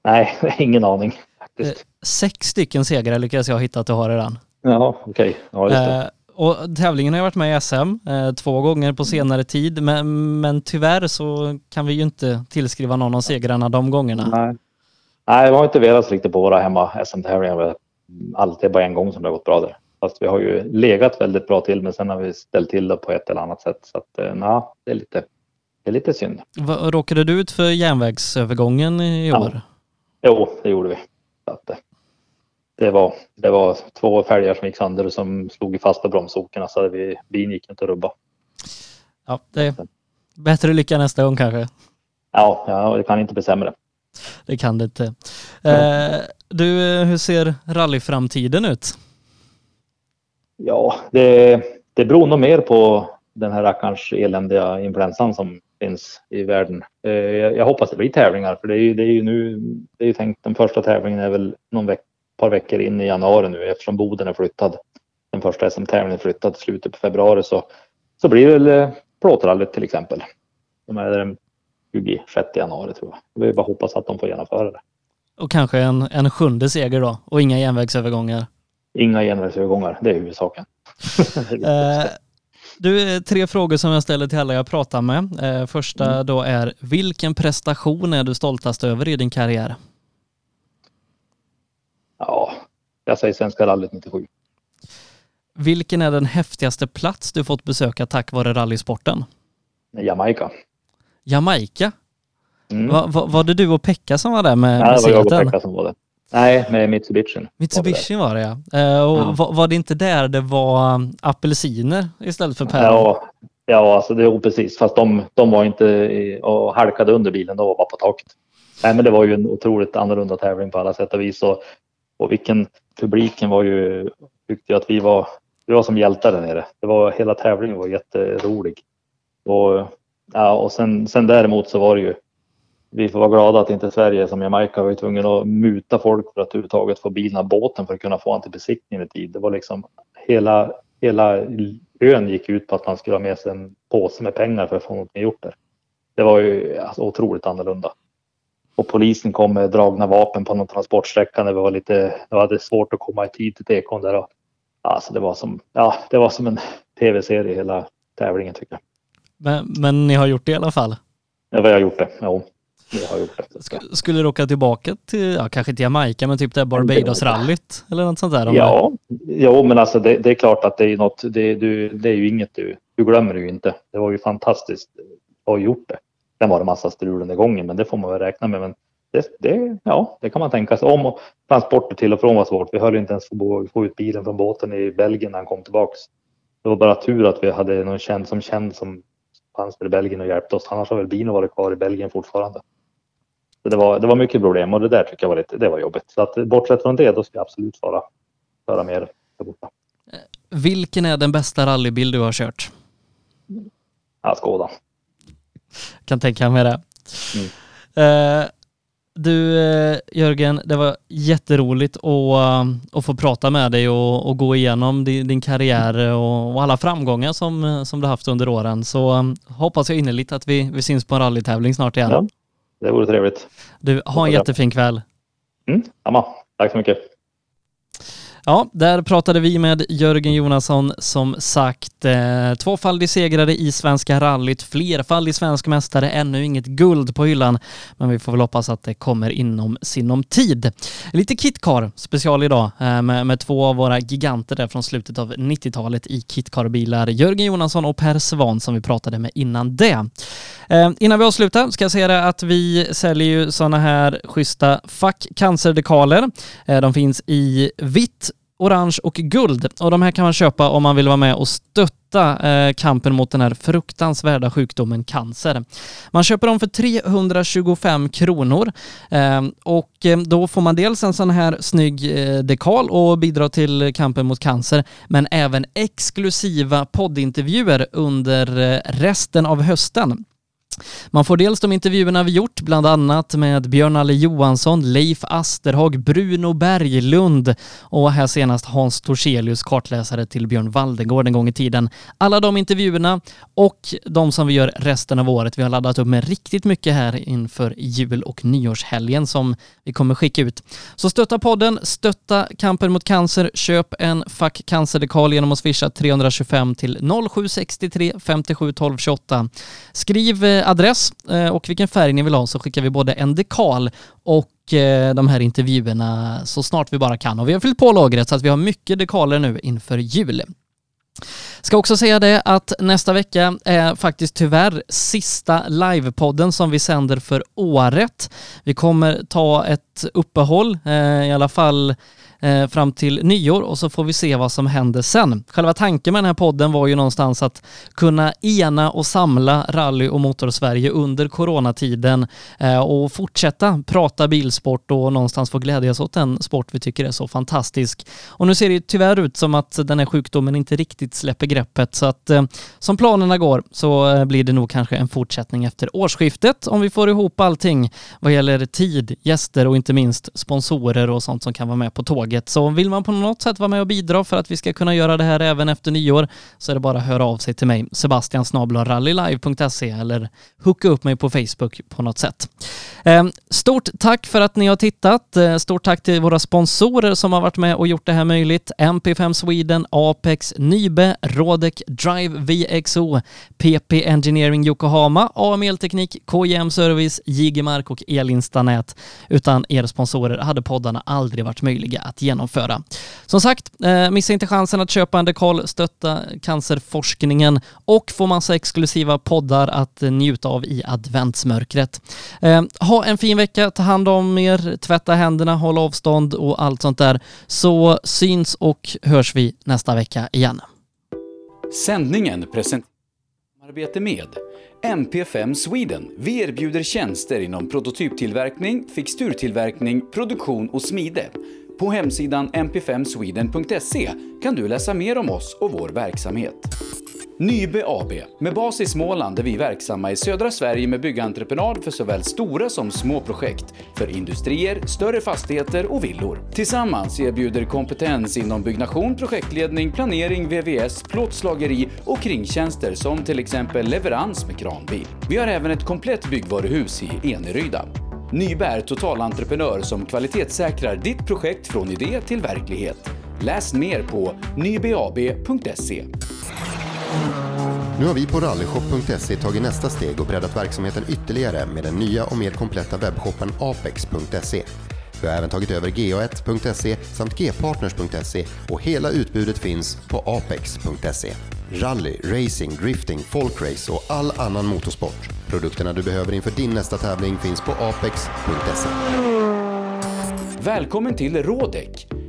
Nej, ingen aning faktiskt. Sex stycken segrar lyckades jag hitta att du har den. Ja, okej. Ja, just det. Eh, och tävlingen har ju varit med i SM eh, två gånger på senare tid, men, men tyvärr så kan vi ju inte tillskriva någon av segrarna de gångerna. Nej. Nej, vi har inte velat riktigt på våra hemma SM-tävlingar. Allt är bara en gång som det har gått bra där. Fast vi har ju legat väldigt bra till, men sen har vi ställt till det på ett eller annat sätt. Så att, eh, nej, det är lite, det är lite synd. Va- Råkade du ut för järnvägsövergången i Ja. år? Jo, det gjorde vi. Att, det, var, det var två fälgar som gick sönder och som slog i fasta bromsokerna så vi, bilen gick inte att rubba. Ja, det är bättre lycka nästa gång kanske. Ja, ja, det kan inte bli sämre. Det kan det inte. Eh, du, hur ser rallyframtiden ut? Ja, det, det beror nog mer på den här rackarns eländiga influensan som finns i världen. Eh, Jag, hoppas det blir tävlingar för det är ju, det är ju nu, det är ju tänkt den första tävlingen är väl någon veck, par veckor in i januari nu eftersom Boden är flyttad. Den första SM-tävlingen flyttad till slutet på februari så, så blir det väl eh, plåtrallyt till exempel. De är den 26 januari tror jag. Vi bara hoppas att de får genomföra det. Och kanske en, en sjunde seger då och inga järnvägsövergångar. Inga genvägsövergångar, det är huvudsaken. Du, eh, tre frågor som jag ställer till alla jag pratar med. Eh, första då är, vilken prestation är du stoltast över i din karriär? Ja, jag säger Svenska rallyt 97. Vilken är den häftigaste plats du fått besöka tack vare rallysporten? Jamaica. Jamaica? Mm. Va, va, var det du och Pekka som var där med, Nej, med det var jag och? Pekka som var det. Nej, med Mitsubishi. Mitsubishi var det ja. Eh, och Ja. var, var det inte där det var um, apelsiner istället för päron? Ja, ja alltså det var precis. Fast de, de var inte i, och halkade under bilen, de var bara på taket. Nej, men det var ju en otroligt annorlunda tävling på alla sätt och vis. Och, och vilken publiken var ju, tyckte ju att vi var, vi var som hjältar där nere. Det var, hela tävlingen var jätterolig. Och, ja, och sen, sen däremot så var det ju, vi får vara glada att inte Sverige som Jamaica var tvungen att muta folk för att överhuvudtaget få bilen av båten för att kunna få han till besiktning i tid. Det var liksom hela, hela ön gick ut på att man skulle ha med sig en påse med pengar för att få någonting gjort där. Det var ju alltså, otroligt annorlunda. Och polisen kom med dragna vapen på någon transportsträcka när vi var lite, det hade svårt att komma i tid till tekon där. Och, alltså det var som, ja, det var som en tv-serie hela tävlingen tycker jag. Men, men ni har gjort det i alla fall? Ja, vi har gjort det. Jo, har gjort. Sk- skulle du åka tillbaka till, ja kanske till Jamaica, men typ det Barbados-rallyt eller något sånt där? Ja, jo, men alltså det, det är klart att det är något, det, du, det är ju inget du, du glömmer ju inte. Det var ju fantastiskt att ha gjort det. Sen var det massa strul under gången, men det får man väl räkna med. Men det, det, ja, det kan man tänka sig. Om och transporter till och från var svårt. Vi höll inte ens få, få ut bilen från båten i Belgien när han kom tillbaks. Det var bara tur att vi hade någon känd som känd som fanns där i Belgien och hjälpte oss. Annars har väl bilen varit kvar i Belgien fortfarande. Så det var, det var mycket problem och det där tycker jag var lite, det var jobbigt. Så att bortsett från det, då ska jag absolut vara med där borta. Vilken är den bästa rallybil du har kört? Ja, Skåda. Kan tänka mig det. Mm. Eh, du eh, Jörgen, det var jätteroligt att, eh, att få prata med dig och, och gå igenom din, din karriär och, och alla framgångar som, eh, som du haft under åren. Så hoppas jag innerligt att vi, vi syns på en rallytävling snart igen. Ja. Det vore trevligt. Du, ha en jättefin kväll. Mm, samma. Tack så mycket. Ja, där pratade vi med Jörgen Jonasson som sagt eh, tvåfaldig segrare i Svenska rallyt, flerfaldig svensk mästare, ännu inget guld på hyllan, men vi får väl hoppas att det kommer inom sinom tid. Lite KitKar special idag eh, med, med två av våra giganter där från slutet av 90-talet i KitKar-bilar, Jörgen Jonasson och Per Svan som vi pratade med innan det. Eh, innan vi avslutar ska jag säga det att vi säljer ju sådana här schyssta Fuck Cancer-dekaler. Eh, de finns i vitt, orange och guld och de här kan man köpa om man vill vara med och stötta eh, kampen mot den här fruktansvärda sjukdomen cancer. Man köper dem för 325 kronor eh, och eh, då får man dels en sån här snygg eh, dekal och bidrar till kampen mot cancer men även exklusiva poddintervjuer under eh, resten av hösten. Man får dels de intervjuerna vi gjort, bland annat med Björn-Alle Johansson, Leif Asterhag, Bruno Berglund och här senast Hans Torselius, kartläsare till Björn Waldengård en gång i tiden. Alla de intervjuerna och de som vi gör resten av året. Vi har laddat upp med riktigt mycket här inför jul och nyårshelgen som vi kommer skicka ut. Så stötta podden, stötta kampen mot cancer, köp en Fuck cancer genom att swisha 325 till 0763 57 12 28. Skriv eh, adress eh, och vilken färg ni vill ha så skickar vi både en dekal och eh, de här intervjuerna så snart vi bara kan. Och vi har fyllt på lagret så att vi har mycket dekaler nu inför jul. Ska också säga det att nästa vecka är faktiskt tyvärr sista livepodden som vi sänder för året. Vi kommer ta ett uppehåll, eh, i alla fall eh, fram till nyår och så får vi se vad som händer sen. Själva tanken med den här podden var ju någonstans att kunna ena och samla rally och motorsverige under coronatiden eh, och fortsätta prata bilsport och någonstans få glädjas åt den sport vi tycker är så fantastisk. Och nu ser det tyvärr ut som att den här sjukdomen inte riktigt släpper greppet så att eh, som planerna går så eh, blir det nog kanske en fortsättning efter årsskiftet om vi får ihop allting vad gäller tid, gäster och inte minst sponsorer och sånt som kan vara med på tåget laget. Så vill man på något sätt vara med och bidra för att vi ska kunna göra det här även efter nyår så är det bara att höra av sig till mig, Sebastian rallylive.se eller hooka upp mig på Facebook på något sätt. Eh, stort tack för att ni har tittat. Eh, stort tack till våra sponsorer som har varit med och gjort det här möjligt. MP5 Sweden, Apex, Nybe, Rodec, Drive VXO, PP Engineering Yokohama, AM Elteknik, KJM Service, Jigemark och Elinstanät. Utan er sponsorer hade poddarna aldrig varit möjliga att genomföra. Som sagt, eh, missa inte chansen att köpa en dekal, stötta cancerforskningen och få massa exklusiva poddar att njuta av i adventsmörkret. Eh, ha en fin vecka, ta hand om er, tvätta händerna, håll avstånd och allt sånt där. Så syns och hörs vi nästa vecka igen. Sändningen presenteras samarbete med MP5 Sweden. Vi erbjuder tjänster inom prototyptillverkning, fixturtillverkning, produktion och smide. På hemsidan mp5sweden.se kan du läsa mer om oss och vår verksamhet. Nybe AB, med bas i Småland är vi verksamma i södra Sverige med byggentreprenad för såväl stora som små projekt, för industrier, större fastigheter och villor. Tillsammans erbjuder kompetens inom byggnation, projektledning, planering, VVS, plåtslageri och kringtjänster som till exempel leverans med kranbil. Vi har även ett komplett byggvaruhus i Eneryda. Nybe är totalentreprenör som kvalitetssäkrar ditt projekt från idé till verklighet. Läs mer på nybeab.se. Nu har vi på rallyshop.se tagit nästa steg och breddat verksamheten ytterligare med den nya och mer kompletta webbshoppen apex.se. Vi har även tagit över ga1.se samt gpartners.se och hela utbudet finns på apex.se. Rally, racing, drifting, folkrace och all annan motorsport. Produkterna du behöver inför din nästa tävling finns på apex.se. Välkommen till Rådek!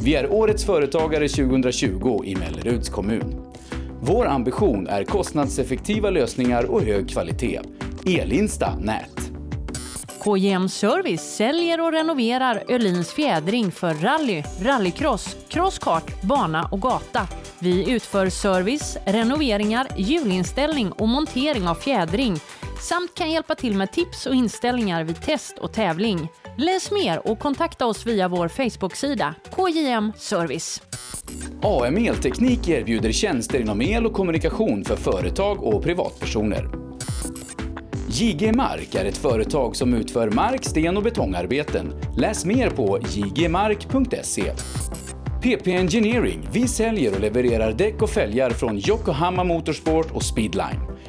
Vi är Årets Företagare 2020 i Melleruds kommun. Vår ambition är kostnadseffektiva lösningar och hög kvalitet. Elinsta Nät. KJM Service säljer och renoverar Öhlins fjädring för rally, rallycross, crosskart, bana och gata. Vi utför service, renoveringar, hjulinställning och montering av fjädring samt kan hjälpa till med tips och inställningar vid test och tävling. Läs mer och kontakta oss via vår Facebook-sida KJM Service. AM Elteknik erbjuder tjänster inom el och kommunikation för företag och privatpersoner. JG Mark är ett företag som utför mark-, sten och betongarbeten. Läs mer på jgmark.se. PP Engineering. Vi säljer och levererar däck och fälgar från Yokohama Motorsport och Speedline.